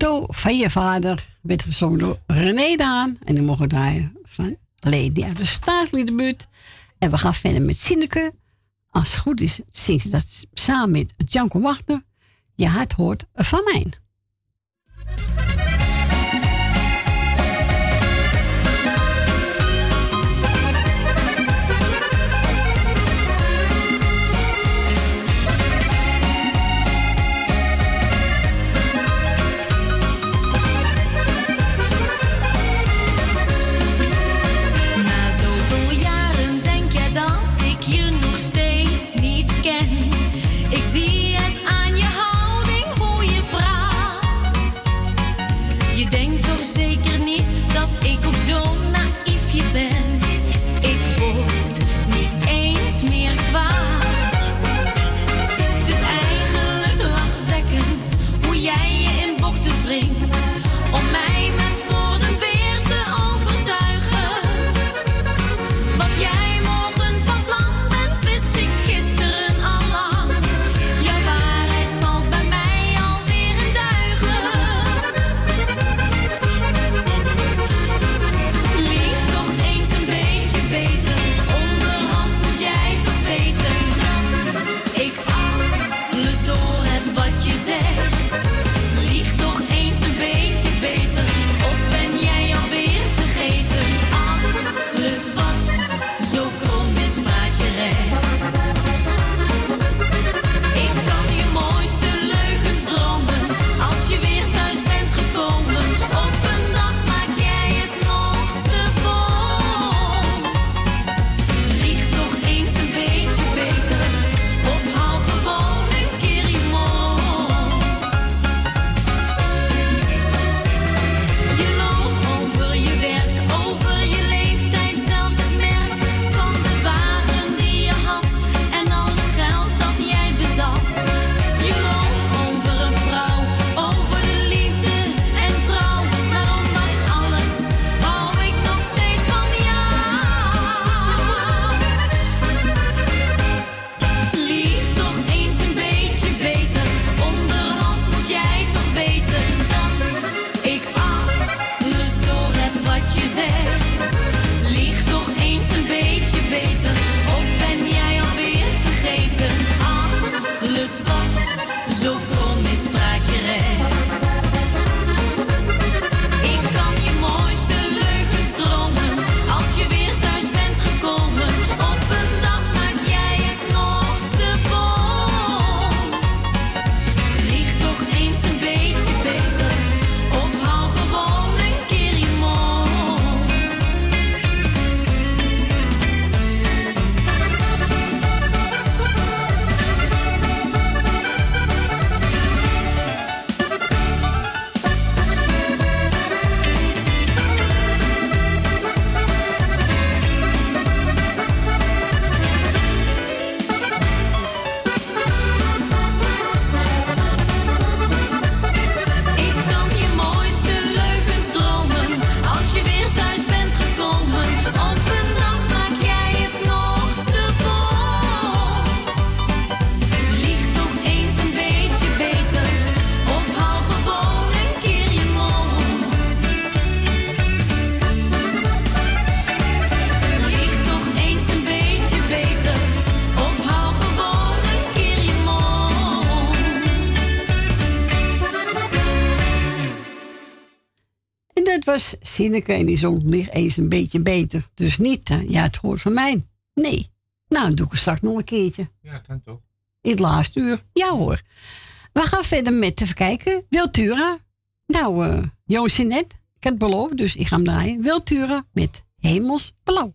Speaker 11: Foto
Speaker 16: van je vader werd gezongen door René Daan. En die mogen draaien van Lady uit de staatsliedenbuurt. En we gaan verder met Sineke. Als het goed is, zingt ze dat samen met Janko Wagner. Je hart hoort van mij. Sineke en die zong eens een beetje beter. Dus niet, ja, het hoort van mij. Nee. Nou, dan doe ik het straks nog een keertje.
Speaker 4: Ja, kan toch.
Speaker 16: In het laatste uur. Ja hoor. We gaan verder met, even kijken, Wiltura. Nou, uh, Joost net, ik heb het beloofd, dus ik ga hem draaien. Wiltura met Hemels Blauw.
Speaker 14: Blauw,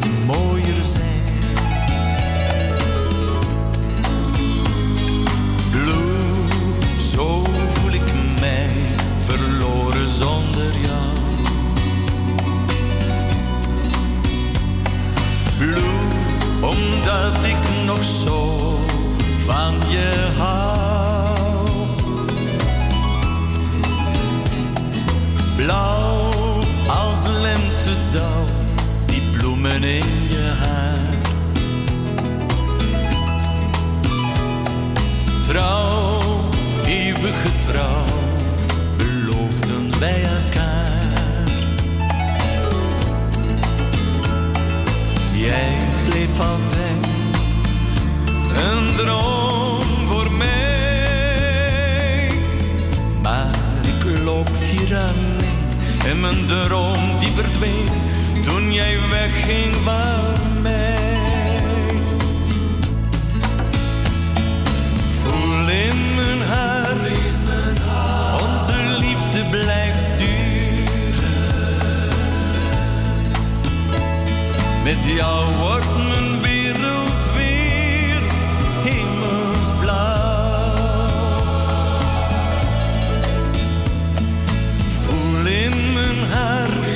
Speaker 14: niet mooier zijn. Blue, zo voel ik mij verloren zonder jou. Blue, omdat ik nog zo van je hou. Blauw als lente bloemen in je haar. Trouw, eeuwige trouw, beloofden wij elkaar. Jij bleef altijd een droom voor mij, maar ik loop hier alleen en mijn droom die verdween toen jij wegging van mij, voel in mijn hart onze liefde blijft duren. Met jou wordt mijn wereld weer hemelsblauw. in mijn hart.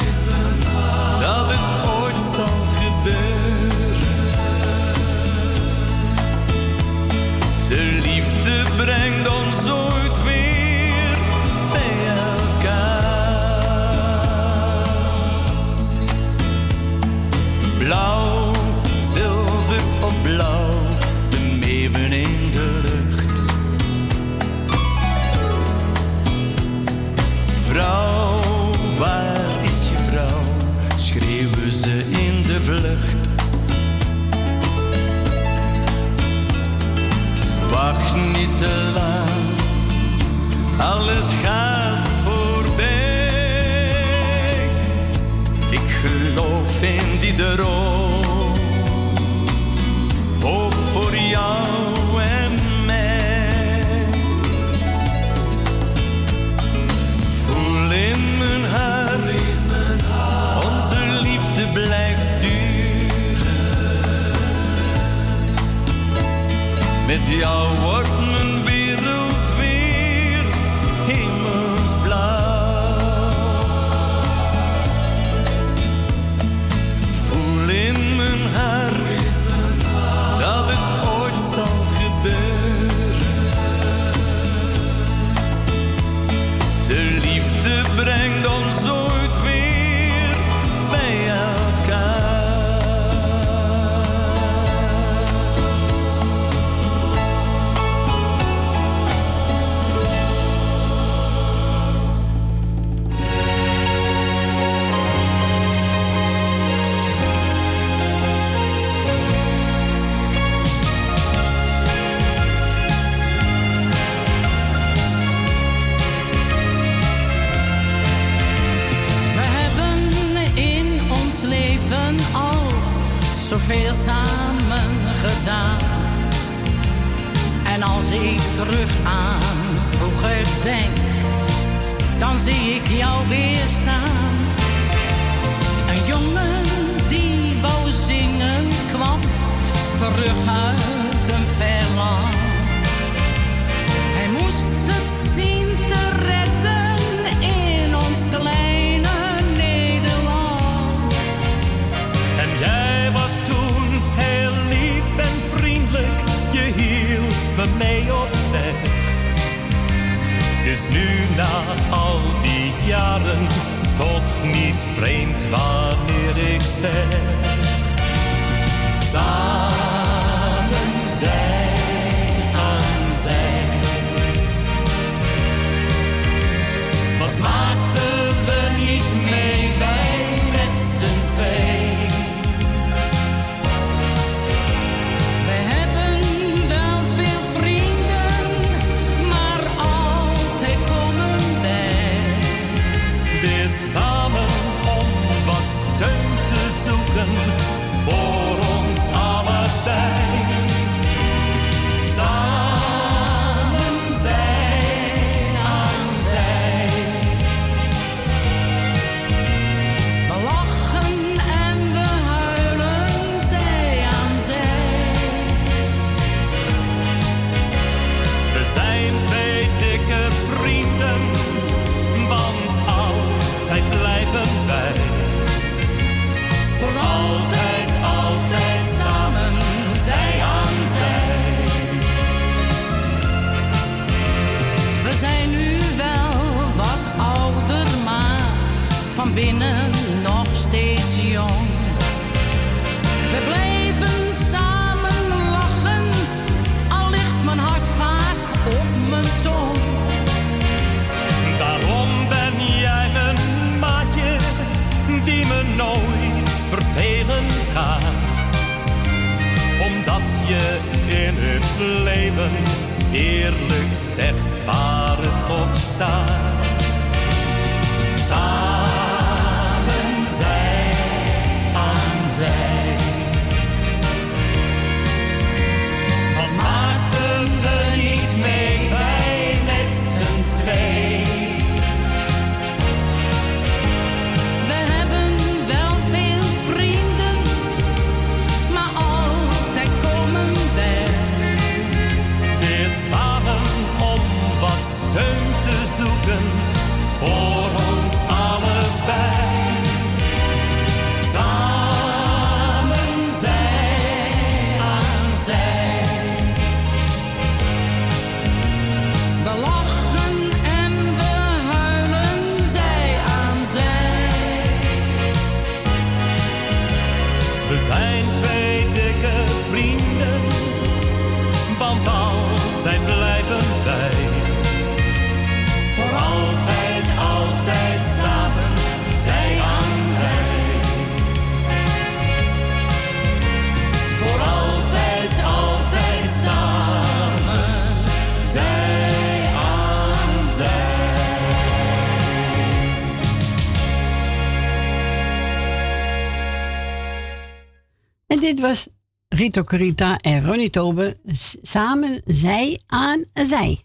Speaker 3: Dit was Rito Carita en Ronnie Tobe samen zij aan zij.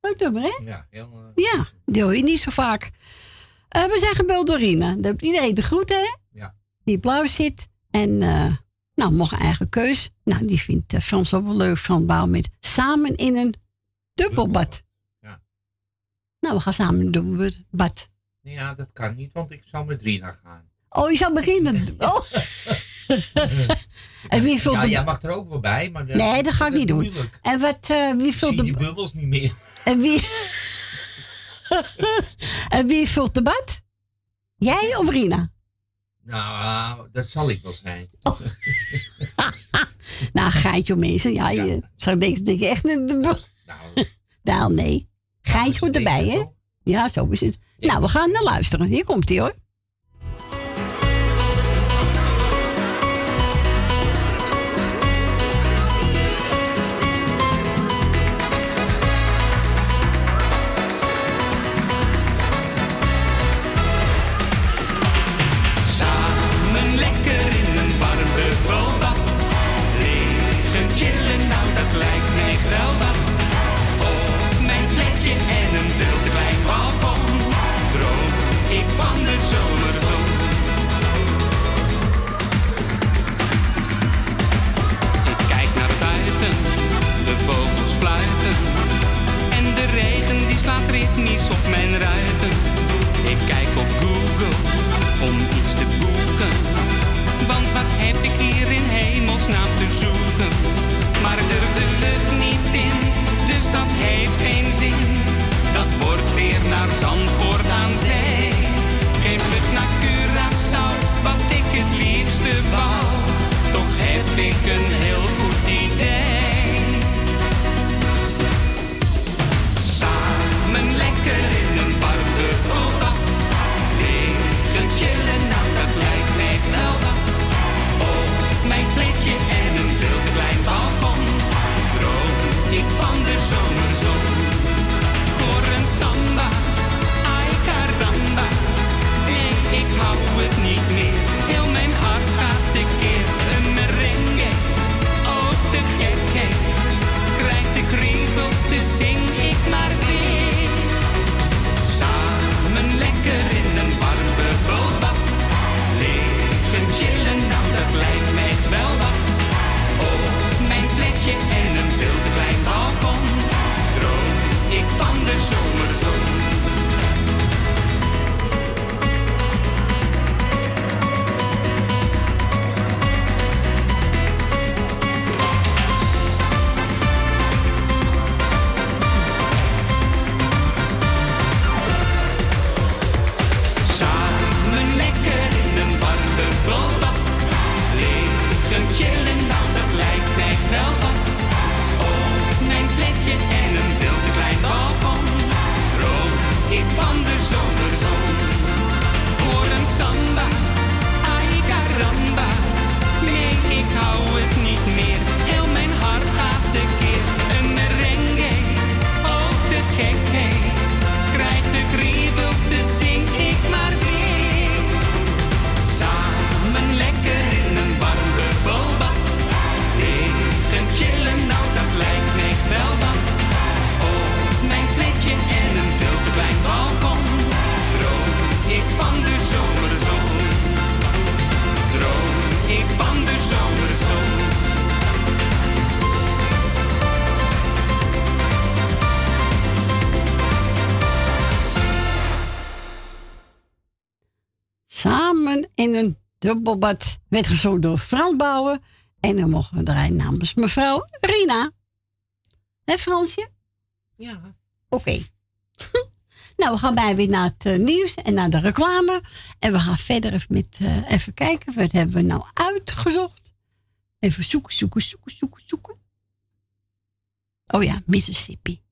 Speaker 3: Leuk nummer, hè?
Speaker 4: Ja, heel... eh,
Speaker 3: Ja, die hoor je niet zo vaak. Eh, we zijn gebeld door Rina. Heeft iedereen de groeten, hè?
Speaker 4: Ja.
Speaker 3: Die blauw zit. En, eh, nou, mocht eigen keus. Nou, die vindt Frans ook wel leuk van bouw met samen in een dubbelbad.
Speaker 4: Ja.
Speaker 3: Nou, we gaan samen in een dubbelbad.
Speaker 4: Ja, dat kan niet, want ik zou met Rina gaan.
Speaker 3: Oh, je zou beginnen. Oh. en wie vult
Speaker 4: ja,
Speaker 3: de...
Speaker 4: jij mag er ook wel bij, maar...
Speaker 3: Nee, dat ga ik niet doen.
Speaker 4: moeilijk.
Speaker 3: En wat, eh, wie
Speaker 4: Ik
Speaker 3: vult
Speaker 4: zie
Speaker 3: de...
Speaker 4: die bubbels niet meer.
Speaker 3: En wie... en wie vult de bad? Jij of Rina?
Speaker 4: Nou, dat zal ik wel zijn.
Speaker 3: Nou, geitje om mensen. Ja, je zou dat echt een... Nou, nou nee. Geitje hoort erbij, hè? Ja, zo is het. Nou, we gaan naar luisteren. Hier komt hij, hoor. Dubbelbad. Werd gezongen door Frans Bouwen. En dan mogen we draaien namens mevrouw Rina. Hé Fransje?
Speaker 4: Ja.
Speaker 3: Oké. nou, we gaan bij weer naar het eh, nieuws en naar de reclame. En we gaan verder even, met, uh, even kijken. Wat hebben we nou uitgezocht? Even zoeken, zoeken, zoeken, zoeken, zoeken. Oh ja, Mississippi.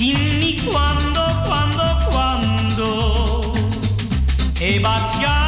Speaker 10: Dimmi quando, quando, quando, e baciando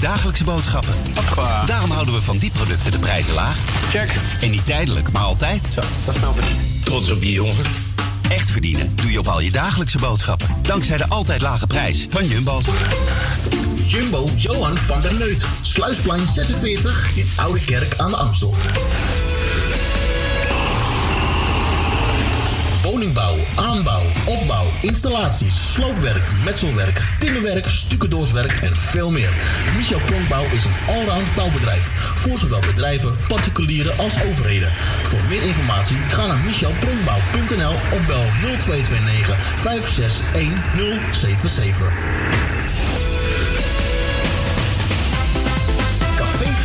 Speaker 2: je dagelijkse boodschappen. Daarom houden we van die producten de prijzen laag. Check. En niet tijdelijk, maar altijd. Zo, dat is verdiend. Trots op je jongen. Echt verdienen doe je op al je dagelijkse boodschappen. Dankzij de altijd lage prijs van Jumbo.
Speaker 1: Jumbo Johan van der Neut. Sluisplein 46 in Oude Kerk aan de Amstel. Woningbouw, aanbouw, opbouw, installaties, sloopwerk, metselwerk, timmerwerk, stucadoorswerk en veel meer. Michel Pronkbouw is een allround bouwbedrijf voor zowel bedrijven, particulieren als overheden. Voor meer informatie ga naar michelpronkbouw.nl of bel 0229 561077. Café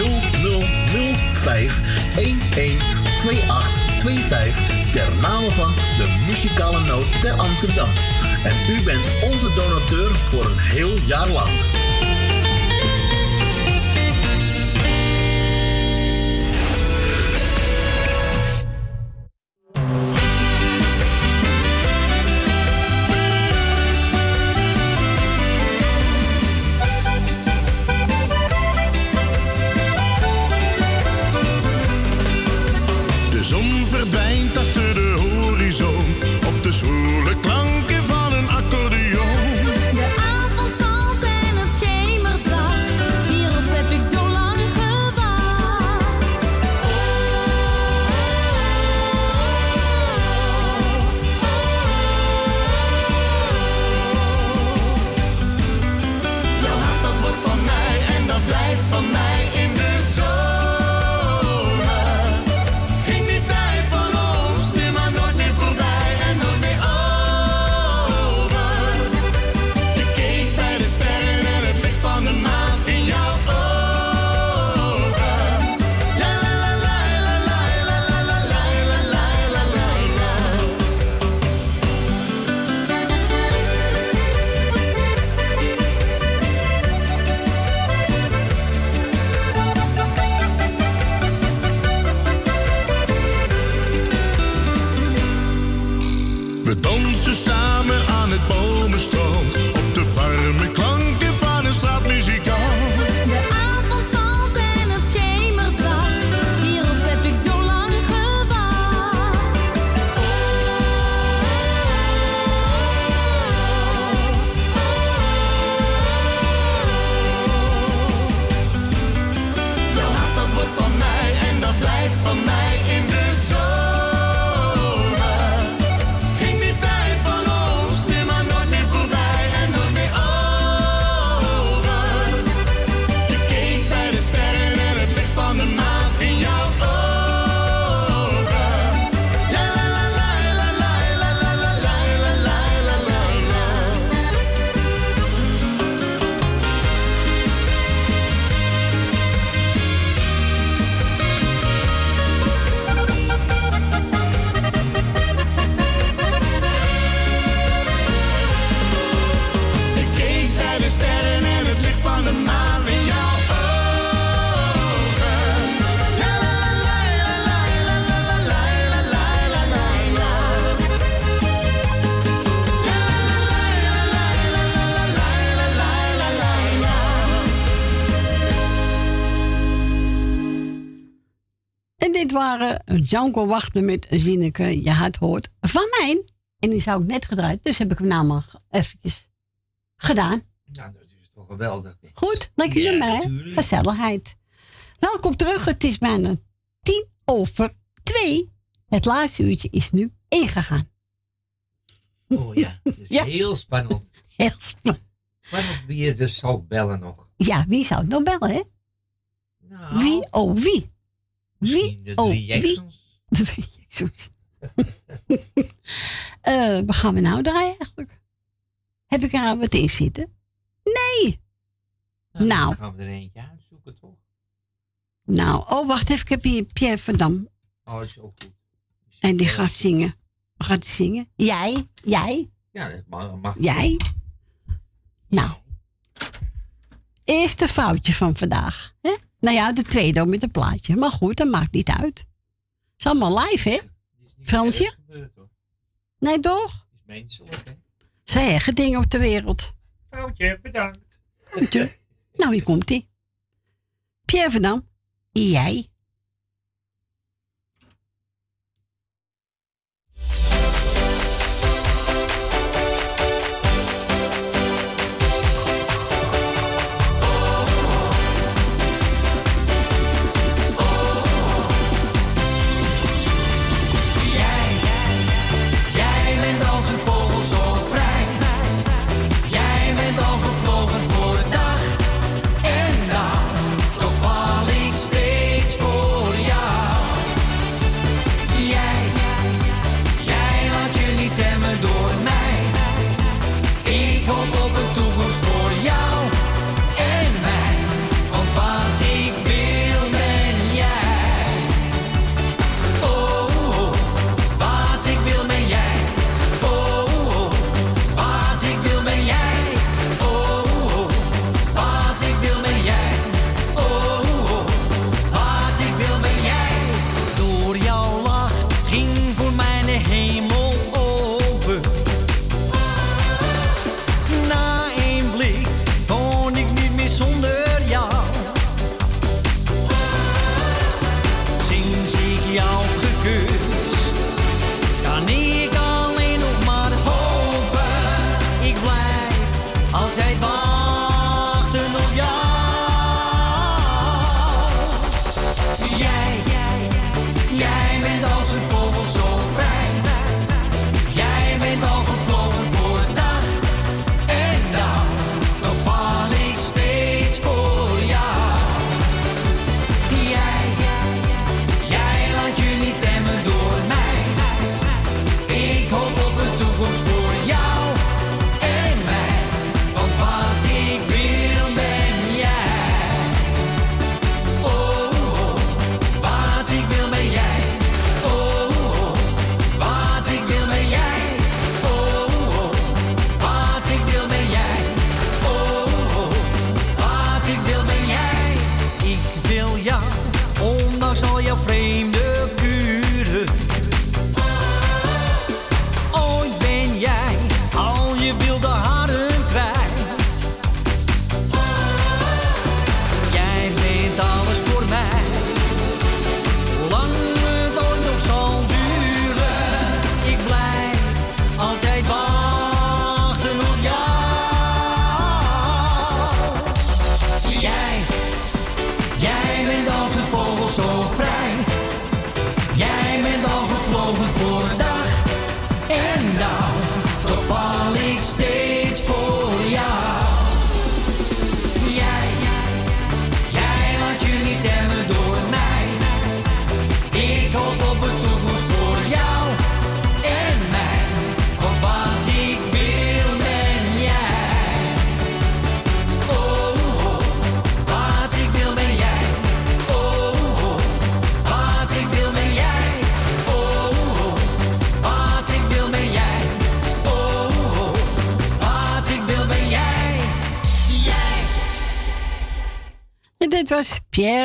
Speaker 1: 0005 112825 ter name van de muzikale noot ter Amsterdam. En u bent onze donateur voor een heel jaar lang.
Speaker 3: Janko Wachten met Zinneke. Je had hoort van mij. En die zou ik net gedraaid. Dus heb ik hem namelijk eventjes gedaan.
Speaker 4: Nou, dat is toch geweldig.
Speaker 3: Goed, lekker
Speaker 4: Ja.
Speaker 3: Gezelligheid. Welkom terug. Het is bijna tien over twee. Het laatste uurtje is nu ingegaan.
Speaker 4: Oh ja, dat is heel spannend.
Speaker 3: Heel spannend.
Speaker 4: Spannend wie je dus zal bellen nog.
Speaker 3: Ja, wie zou het nog bellen, hè?
Speaker 4: Nou,
Speaker 3: Wie? Oh, wie?
Speaker 4: De
Speaker 3: oh, wie?
Speaker 4: Jacksons.
Speaker 3: Eh, waar gaan we nou draaien eigenlijk? Heb ik er wat in zitten? Nee.
Speaker 4: Nou,
Speaker 3: Nou.
Speaker 4: Dan gaan we er eentje uitzoeken, toch?
Speaker 3: Nou, oh, wacht even. Ik heb hier Pierre van Dam.
Speaker 4: Oh, dat is ook goed.
Speaker 3: En die gaat zingen. Wat gaat hij zingen? Jij? Jij?
Speaker 4: Ja, dat mag. mag
Speaker 3: Jij? Nou. Eerste foutje van vandaag. Hè? Nou ja, de tweede ook met een plaatje. Maar goed, dat maakt niet uit. Het is allemaal live, hè? Fransje? Nee, toch?
Speaker 4: is menselijk, hè?
Speaker 3: Zij erge dingen op de wereld.
Speaker 4: Foutje, bedankt.
Speaker 3: Foutje. Nou, hier komt ie. Pierre van Dam. Jij?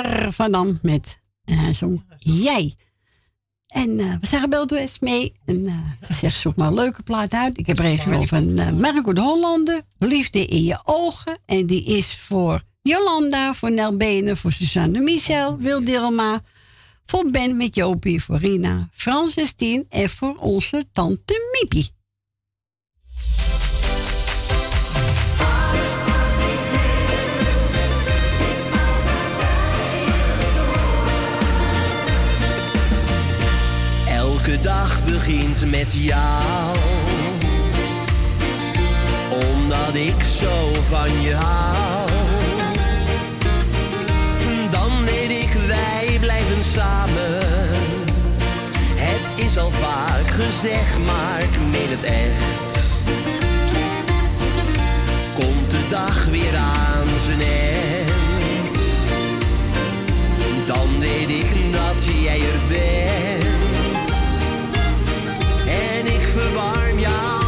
Speaker 3: Pierre van Dam met hij zong Jij. En eh, we zijn gebeld door mee. En eh, ze zegt, zoek maar een leuke plaat uit. Ik heb regio van uh, Marco de Hollander. Liefde in je ogen. En die is voor Jolanda, voor Nel Benen, voor Suzanne Michel, Wil Dilma. Voor Ben met Jopie, voor Rina, Frans en Stien en voor onze tante Miepie.
Speaker 21: Dag begint met jou. Omdat ik zo van je hou. Dan weet ik, wij blijven samen. Het is al vaak gezegd, maar ik meen het echt. Komt de dag weer aan zijn eind. Dan weet ik dat jij er bent. Ik verwarm jou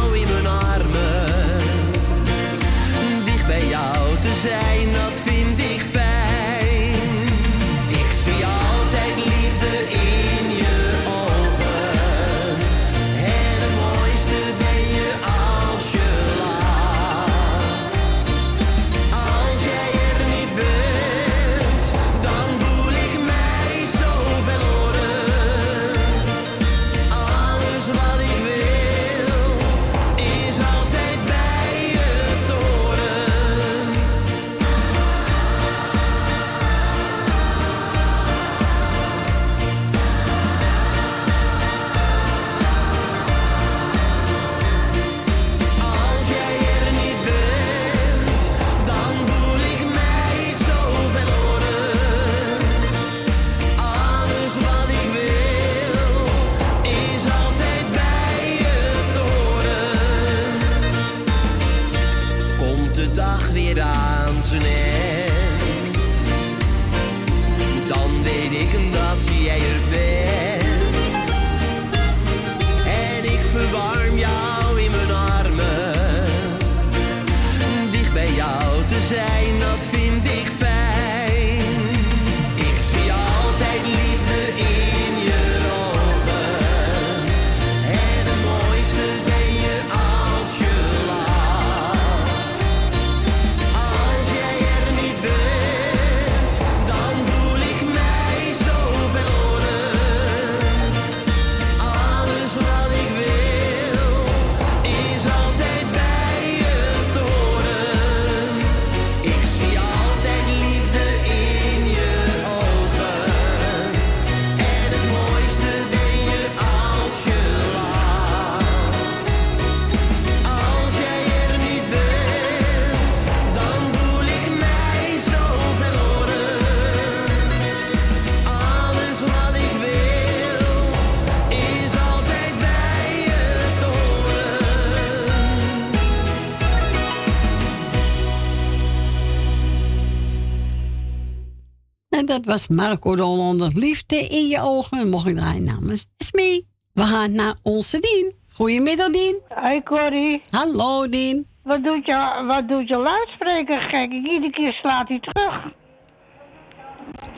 Speaker 3: En dat was Marco de Hollander. Liefde in je ogen. Mocht ik draaien namens Smee. We gaan naar onze Dien. Goedemiddag, Dien.
Speaker 22: Hoi, Corrie.
Speaker 3: Hallo, Dien.
Speaker 22: Wat doet je, wat doet je luidspreker gek? Iedere keer slaat hij terug.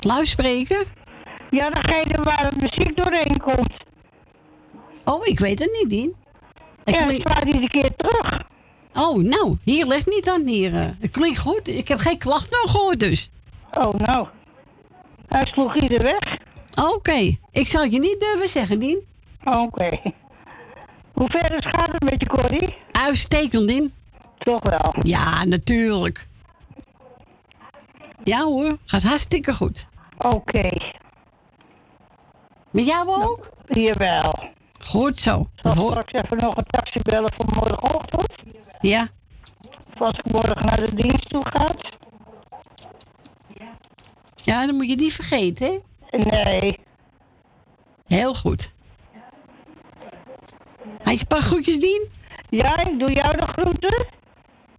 Speaker 3: Luidspreker?
Speaker 22: Ja, degene waar de muziek doorheen komt.
Speaker 3: Oh, ik weet het niet, Dien.
Speaker 22: ja, hij slaat iedere keer terug.
Speaker 16: Oh, nou, hier ligt niet aan hier. Uh, het klinkt goed. Ik heb geen klachten gehoord dus.
Speaker 22: Oh, nou. Hij sloeg ieder weg.
Speaker 16: Oké. Ik zal je niet durven zeggen, Dien.
Speaker 22: Oké. Hoe ver is gaat het met je, Corrie?
Speaker 16: Uitstekend, Dien.
Speaker 22: Toch wel?
Speaker 16: Ja, natuurlijk. Ja hoor, gaat hartstikke goed.
Speaker 22: Oké.
Speaker 16: Met jou ook?
Speaker 22: Nou, jawel.
Speaker 16: Goed zo.
Speaker 22: Zal ik straks even nog een taxi bellen voor morgenochtend?
Speaker 16: Ja.
Speaker 22: Of als ik morgen naar de dienst toe gaat?
Speaker 16: Ja, dan moet je niet vergeten, hè?
Speaker 22: Nee.
Speaker 16: Heel goed. Hij je een paar groetjes, Dien?
Speaker 22: Ja, ik doe jou de groeten.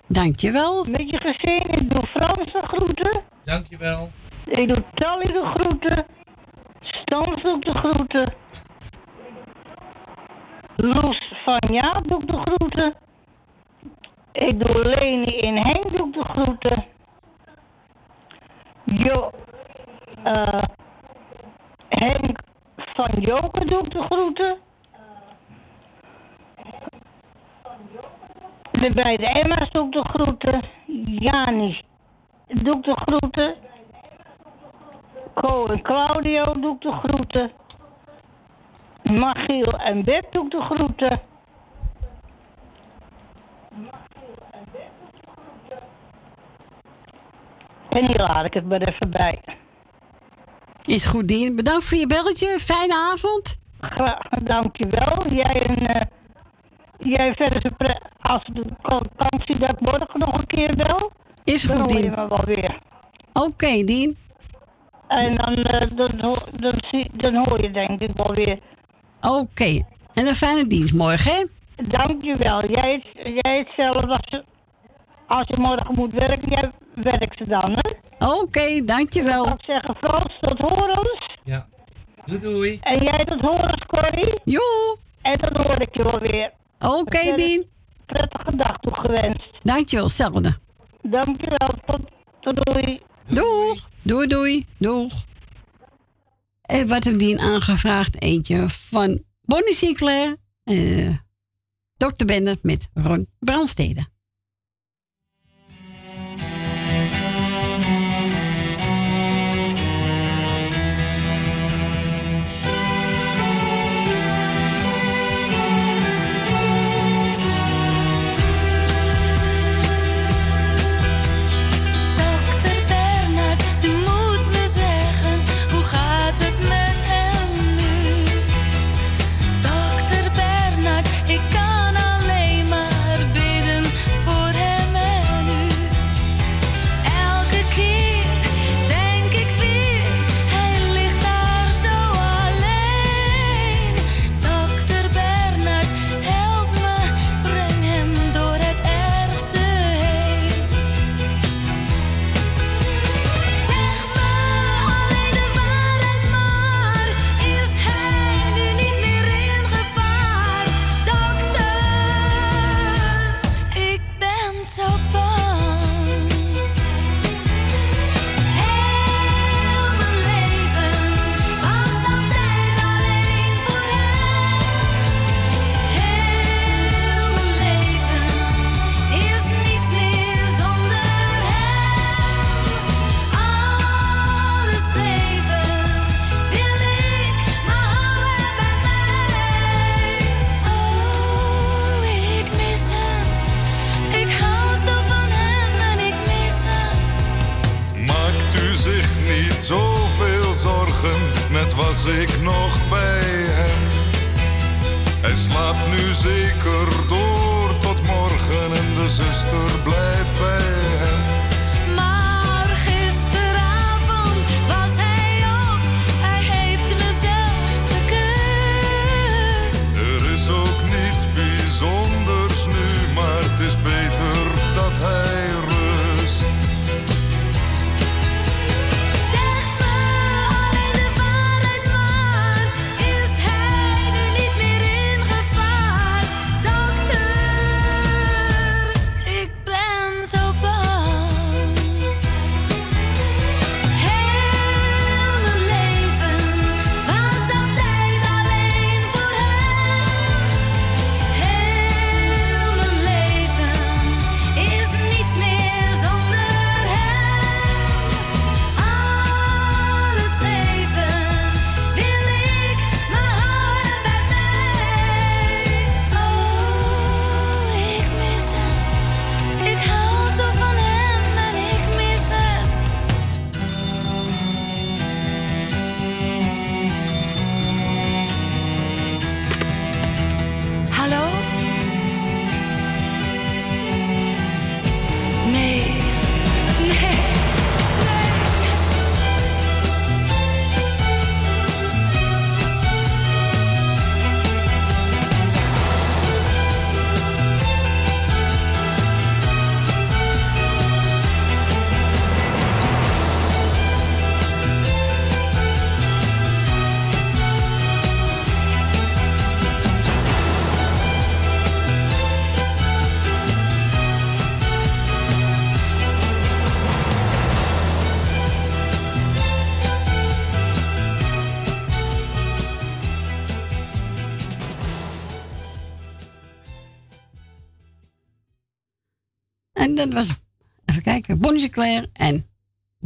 Speaker 16: Dankjewel.
Speaker 22: Met je gezin, ik doe Frans de groeten.
Speaker 4: Dankjewel.
Speaker 22: Ik doe Tally de groeten. Stans doe de groeten. Loes van Ja doe ik de groeten. Ik doe Leni in Henk doe ik de groeten. Jo, uh, Henk van Joker doe ik de groeten. De beide Emma's doe ik de groeten. Janis doe ik de groeten. Co en Claudio doe ik de groeten. Magiel en Beb doe ik de groeten. En hier laat ik het maar even bij.
Speaker 16: Is goed, Dien. Bedankt voor je belletje. Fijne avond.
Speaker 22: Graag, dankjewel. Jij en... Uh, jij verder als de vakantie dat morgen nog een keer bel.
Speaker 16: Is goed,
Speaker 22: dan
Speaker 16: Dien.
Speaker 22: Dan wel weer.
Speaker 16: Oké, okay, Dien.
Speaker 22: En dan, uh, dan, dan, dan, hoor je denk ik wel weer.
Speaker 16: Oké. Okay. En een fijne dienst morgen, hè?
Speaker 22: Dankjewel. Jij, jij hetzelfde als, als je morgen moet werken. Jij werkt ze dan, hè?
Speaker 16: Oké, okay, dankjewel.
Speaker 22: Ik zeggen, Frans, tot horens.
Speaker 4: Ja. Doei doei.
Speaker 22: En jij tot horens, Corrie.
Speaker 16: Jo.
Speaker 22: En dan hoor ik je wel weer.
Speaker 16: Oké, okay, Dien.
Speaker 22: Prettige dag toegewenst.
Speaker 16: Dankjewel, hetzelfde.
Speaker 22: Dankjewel. Tot, tot doei.
Speaker 16: Doeg. Doei, doei. Doeg. En wat heb Dien aangevraagd? Eentje van Bonnie Sinclair. Uh, Dr. Bennett met Ron Brandstede.
Speaker 12: Was ik nog bij hem. Hij slaapt nu zeker door tot morgen en de zuster blijft bij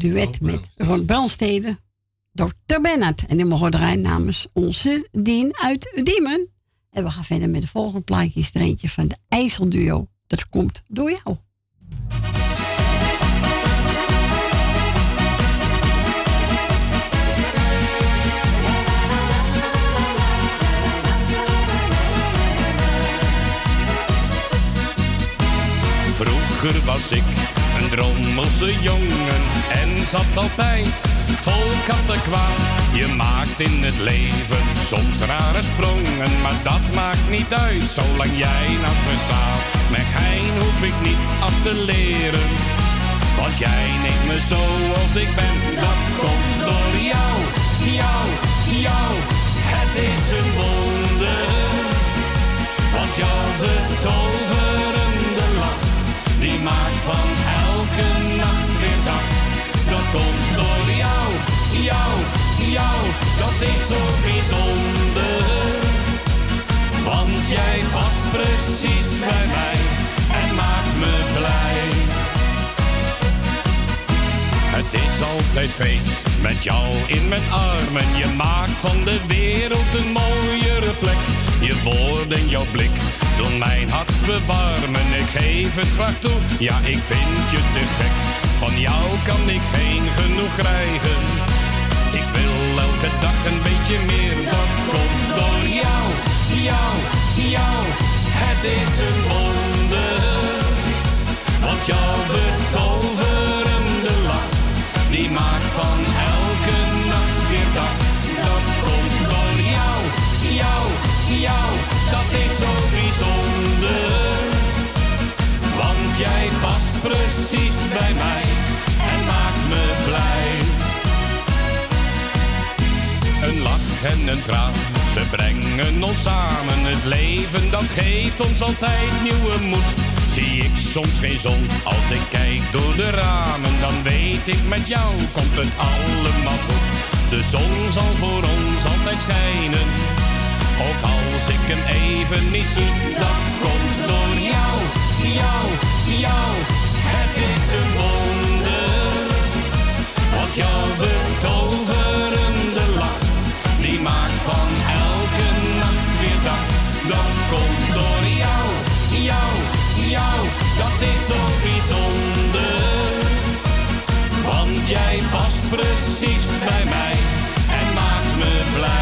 Speaker 3: duet met Ron Brandstede, Dr. Bennett. En die mogen draaien namens onze Dien uit Diemen. En we gaan verder met de volgende plaatjes. Er eentje van de IJsselduo. Dat komt door jou.
Speaker 23: Vroeger was ik een drommelse jongen en zat altijd vol kattenkwaad. Je maakt in het leven soms rare sprongen, maar dat maakt niet uit zolang jij naast me staat. Gein hoef ik niet af te leren, want jij neemt me zoals ik ben. Dat komt door jou, jou, jou. Het is een wonder, want jouw betoverende lach die maakt van komt door jou, jou, jou, dat is zo bijzonder. Want jij past precies bij mij en maakt me blij. Het is altijd feest met jou in mijn armen. Je maakt van de wereld een mooiere plek. Je woorden, jouw blik doen mijn hart verwarmen. Ik geef het graag toe, ja ik vind je te gek. Van jou kan ik geen genoeg krijgen. Ik wil elke dag een beetje meer. Dat komt door jou, jou, jou. Het is een wonder. Een lach en een traan, ze brengen ons samen. Het leven dat geeft ons altijd nieuwe moed. Zie ik soms geen zon als ik kijk door de ramen, dan weet ik met jou komt het allemaal goed. De zon zal voor ons altijd schijnen, ook als ik hem even niet zie. Dat komt door jou, jou, jou. Het is een wonder, want jouw betoverende komt door jou, jou, jou, dat is zo bijzonder. Want jij past precies bij mij en maakt me blij.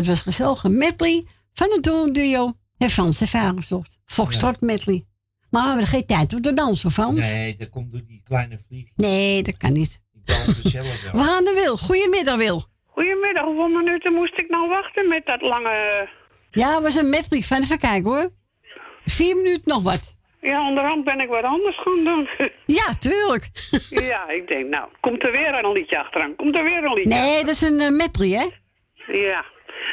Speaker 23: Dat
Speaker 24: was
Speaker 3: gezellig. Een medley van het duo en Frans ervaring gezocht. Foxtrot medley. Maar we hebben geen tijd om te dansen, Frans.
Speaker 4: Nee, dat komt door die kleine vlieg.
Speaker 3: Nee, dat kan niet.
Speaker 4: Ik dans er zelf wel.
Speaker 3: We gaan naar Wil. Goedemiddag, Wil.
Speaker 25: Goedemiddag, hoeveel minuten moest ik nou wachten met dat lange...
Speaker 3: Ja, was een medley van even kijken hoor. Vier minuten nog wat.
Speaker 25: Ja, onderhand ben ik wat anders gaan doen.
Speaker 3: Ja, tuurlijk.
Speaker 25: ja, ik denk, nou, komt er weer een liedje achteraan. Komt er weer een liedje
Speaker 3: Nee, dat is een eh, medley, hè?
Speaker 25: Ja.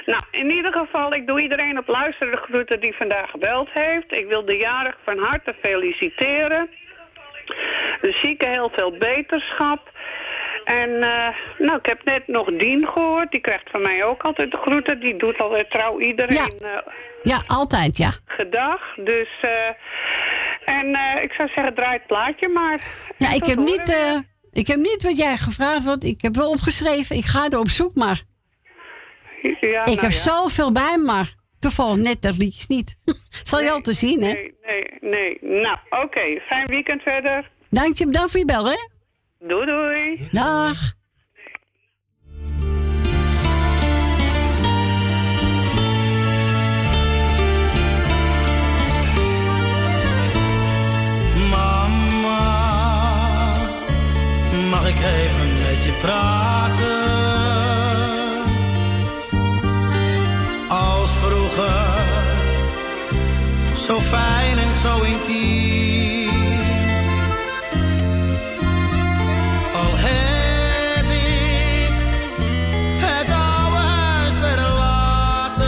Speaker 25: Nou, in ieder geval, ik doe iedereen op luisteren de groeten die vandaag gebeld heeft. Ik wil de jarig van harte feliciteren. De zieke heel veel beterschap. En eh, nou, ik heb net nog Dien gehoord. Die krijgt van mij ook altijd de groeten. Die doet altijd trouw iedereen ja.
Speaker 3: Ja, altijd, ja.
Speaker 25: gedag. Dus, eh, en eh, ik zou zeggen, draai het plaatje maar.
Speaker 3: Ja, ik heb,
Speaker 25: horen
Speaker 3: niet, eh, ik heb niet wat jij gevraagd wordt. Ik heb wel opgeschreven. Ik ga er op zoek, maar
Speaker 25: Ja,
Speaker 3: ik
Speaker 25: nou
Speaker 3: heb
Speaker 25: ja.
Speaker 3: zoveel bij me, maar toevallig net dat liedjes niet. Zal je al te zien, hè?
Speaker 25: Nee, nee, nee. Nou, oké. Fijn weekend verder.
Speaker 3: Dank je, bedankt voor je bel, hè?
Speaker 25: Doei, doei.
Speaker 3: Dag.
Speaker 26: Mama, mag ik even met je praten? Zo fijn en zo intiem. Al heb ik het oude huis verlaten.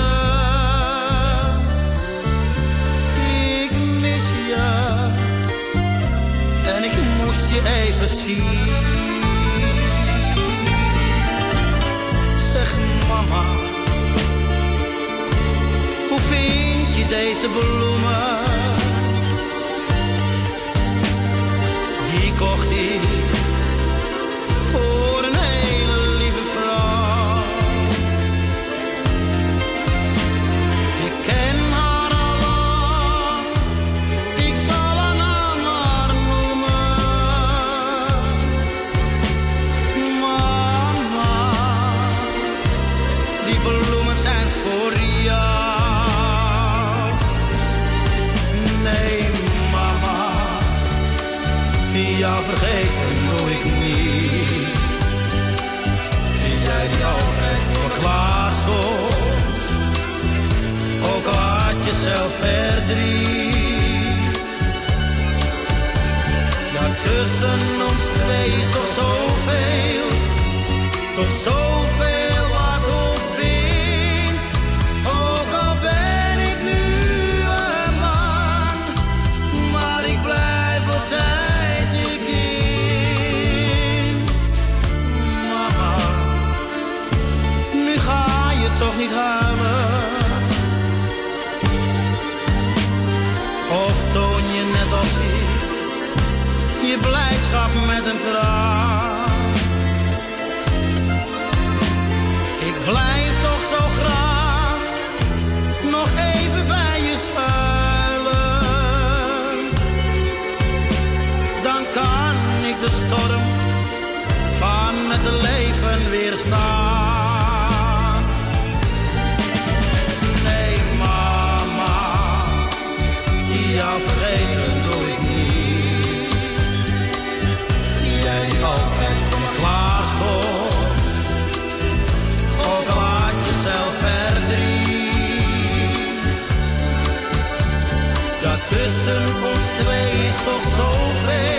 Speaker 26: Ik mis je en ik moest je even zien. deze bloemen, die kocht ik. verdriet. Ja, tussen ons twee is toch zoveel, toch zoveel wat ons bindt. Ook al ben ik nu een man, maar ik blijf altijd je kind. Mama, nu ga je toch niet gaan. Als ik je blijdschap met een traan. Ik blijf toch zo graag nog even bij je schuilen. Dan kan ik de storm van het leven weerstaan. tussen ons twee is toch zoveel.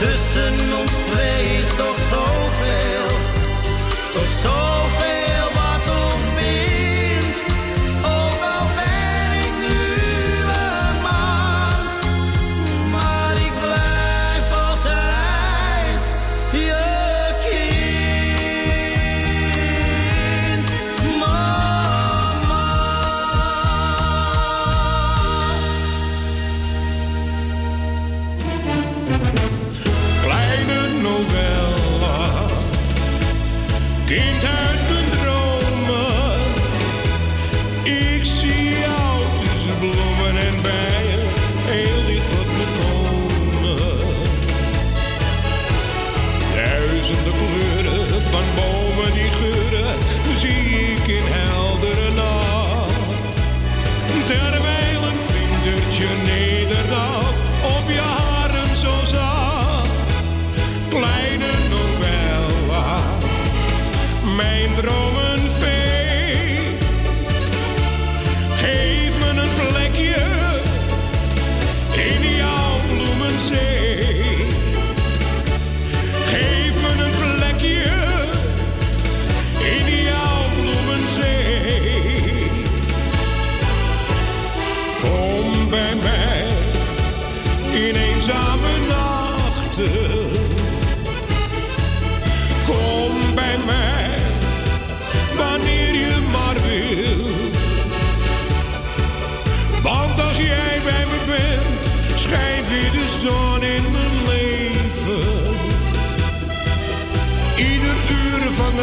Speaker 26: Tussen ons twee is toch zoveel, toch zoveel.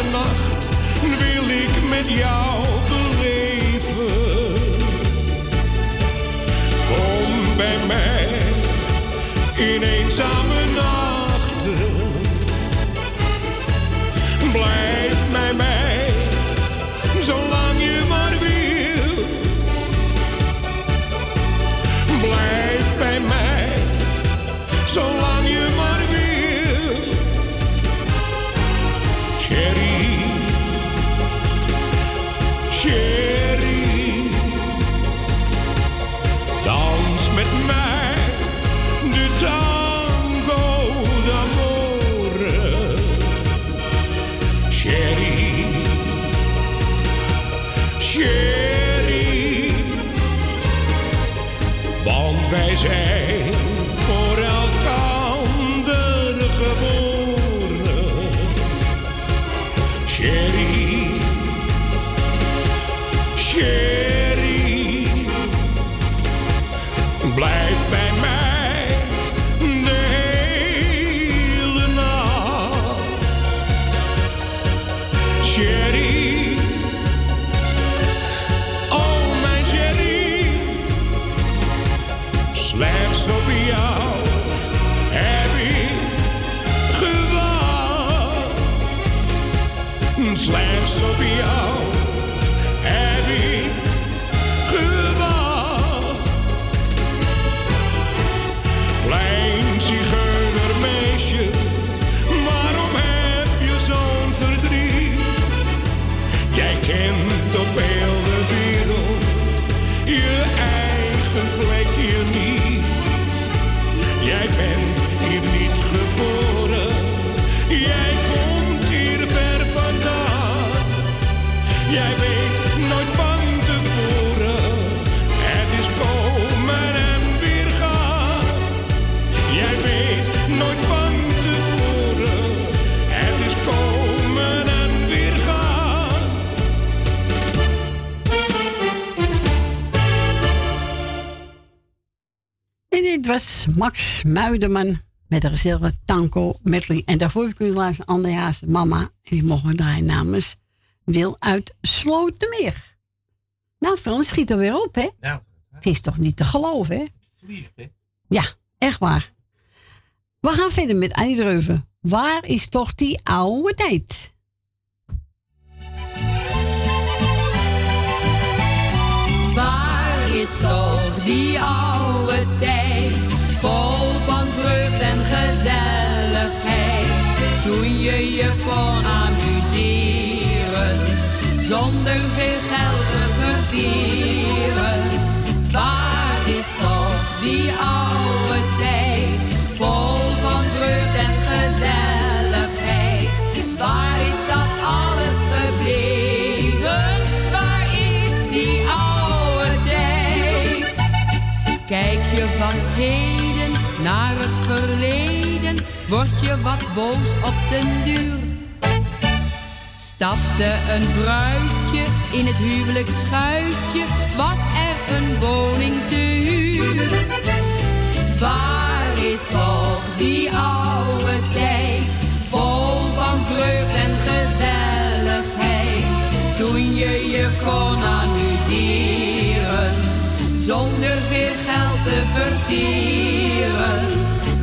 Speaker 8: nacht wil ik met jou beleven. Kom bij mij in
Speaker 3: eenzaam Max Muiderman met de gezellige Tanko Medley. En daarvoor ik u laatst Anderjaars mama. En die mogen we draaien namens Wil uit Slotermeer. Nou, Frans, schiet er weer op, hè?
Speaker 4: Nou,
Speaker 3: Het is toch niet te geloven, hè?
Speaker 4: vliegt, hè?
Speaker 3: Ja, echt waar. We gaan verder met Eindreuven. Waar is toch die oude tijd?
Speaker 27: Waar is toch die oude tijd, gezelligheid, toen je je kon amuseren, zonder veel geld te verdienen. Waar is toch die word je wat boos op den duur. Stapte een bruidje in het huwelijksschuitje, was er een woning te huur. Waar is toch die oude tijd, vol van vreugd en gezelligheid, toen je je kon amuseren, zonder veel geld te verdienen.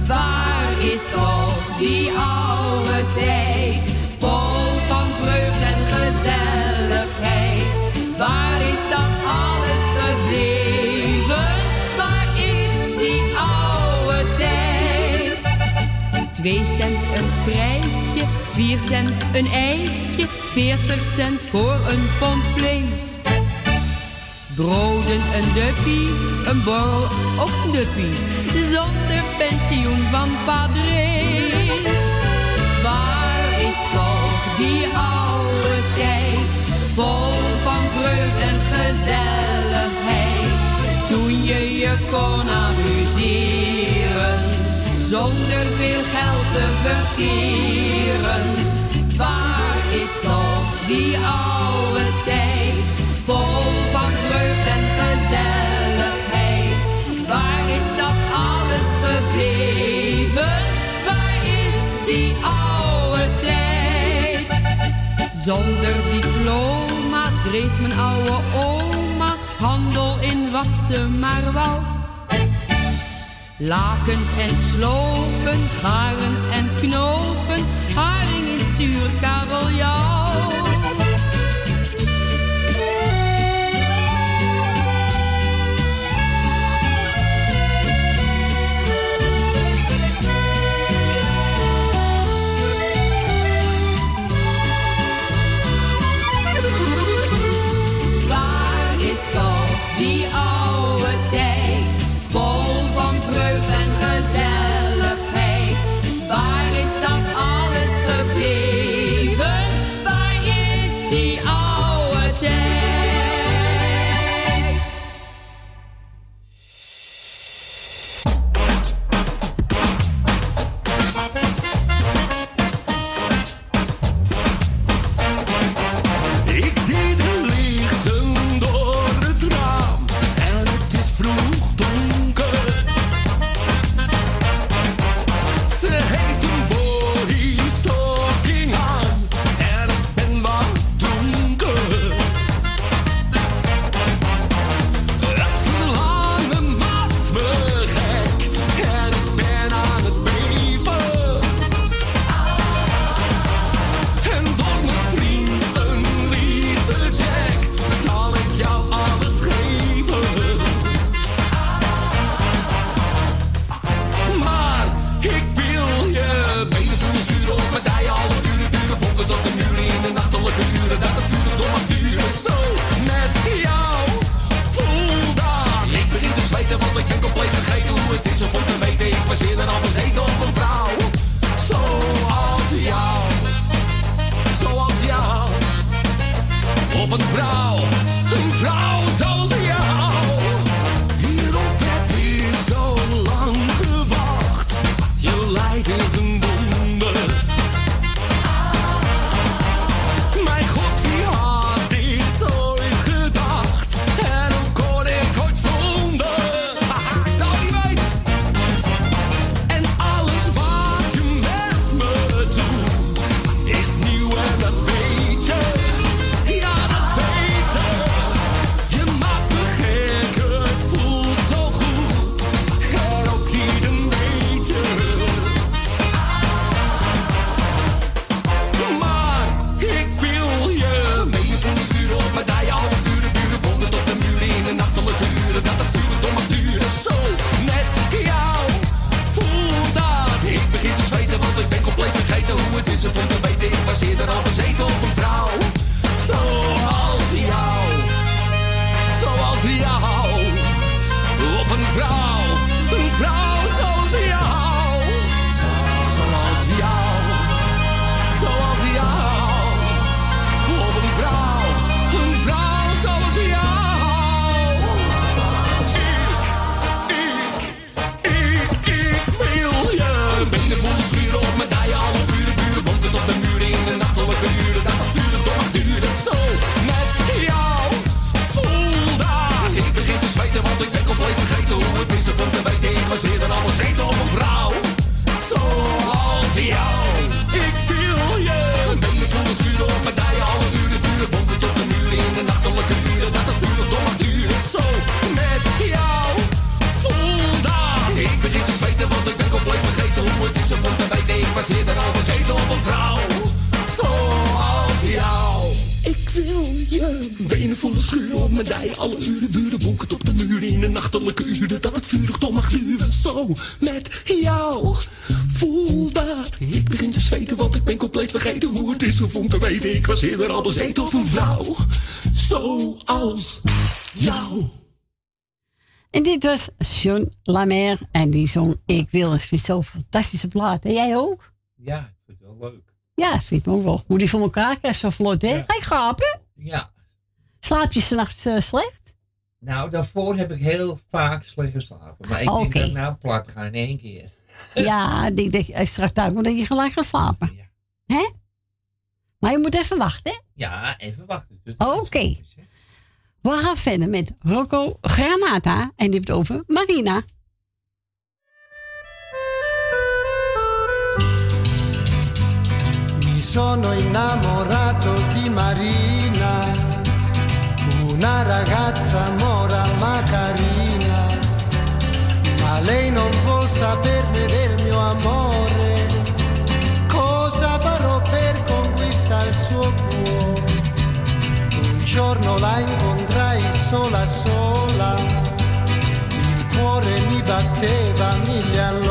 Speaker 27: Waar is toch die oude tijd, vol van vreugd en gezelligheid, waar is dat alles gebleven? Waar is die oude tijd? Twee cent een prijtje, vier cent een eitje, veertig cent voor een pond vlees. Broden een duppie, een borrel een duppie, zonder pensioen van padrees. Waar is toch die oude tijd, vol van vreugd en gezelligheid, toen je je kon amuseren, zonder veel geld te verdienen. Waar is toch die oude tijd, Zonder diploma dreef mijn oude oma handel in wat ze maar wou. Lakens en slopen, garens en knopen, haring in zuur kabeljauw.
Speaker 3: La Lamer en die zong Ik Wil. eens vind zo zo'n fantastische plaat. En jij ook?
Speaker 4: Ja, ik vind het wel leuk.
Speaker 3: Ja, ik vind ik ook wel. Moet die voor elkaar krijgen, zo vlot, hè? Ja. Ga je gapen?
Speaker 4: Ja.
Speaker 3: Slaap je s'nachts uh, slecht?
Speaker 4: Nou, daarvoor heb ik heel vaak slecht geslapen. Maar ik okay. denk nou plat gaan in één keer.
Speaker 3: ja, ik denk, als je eh, straks duik moet, dat je gelijk gaan slapen. Ja. Hè? Maar je moet even wachten, hè?
Speaker 4: Ja, even wachten. Dus
Speaker 3: Oké. We gaan verder met Rocco Granata en die heeft over Marina.
Speaker 28: Mi sono innamorato di Marina, una ragazza mora ma carina, ma lei non vuol saperne del mio amor. giorno la incontrai sola sola, il cuore mi batteva mille all'ora.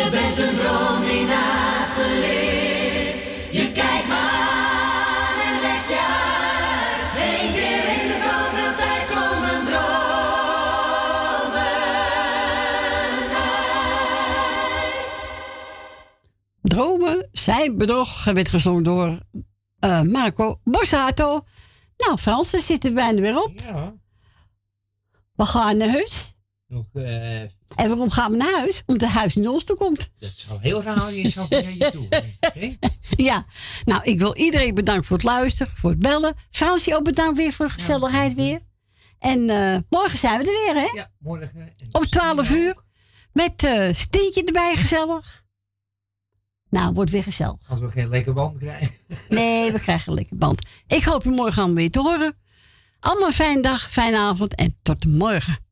Speaker 10: Je bent een droom die naast me ligt. Je kijkt maar aan en let je uit. Eén keer in de zoveel tijd komen dromen uit. Dromen
Speaker 5: zijn bedrog.
Speaker 3: werd gezongen door eh, Marco Borsato. Nou, Frans, zitten bijna weer op.
Speaker 4: Ja.
Speaker 3: We gaan naar.
Speaker 4: Eh,
Speaker 3: en waarom gaan we naar huis? Omdat het huis in ons toe komt.
Speaker 4: Dat zou heel raar zijn zo naar je toe.
Speaker 3: Ja, nou ik wil iedereen bedanken voor het luisteren, voor het bellen. Fransje ook bedankt weer voor de gezelligheid weer. En eh, morgen zijn we er weer, hè?
Speaker 4: Ja, morgen.
Speaker 3: Eh, Om 12 uur. Met uh, erbij, gezellig. Nou, wordt weer gezellig.
Speaker 4: Als we geen lekker band krijgen.
Speaker 3: nee, we krijgen een lekker band. Ik hoop je morgen allemaal weer te horen. Allemaal fijne dag, fijne avond en tot morgen.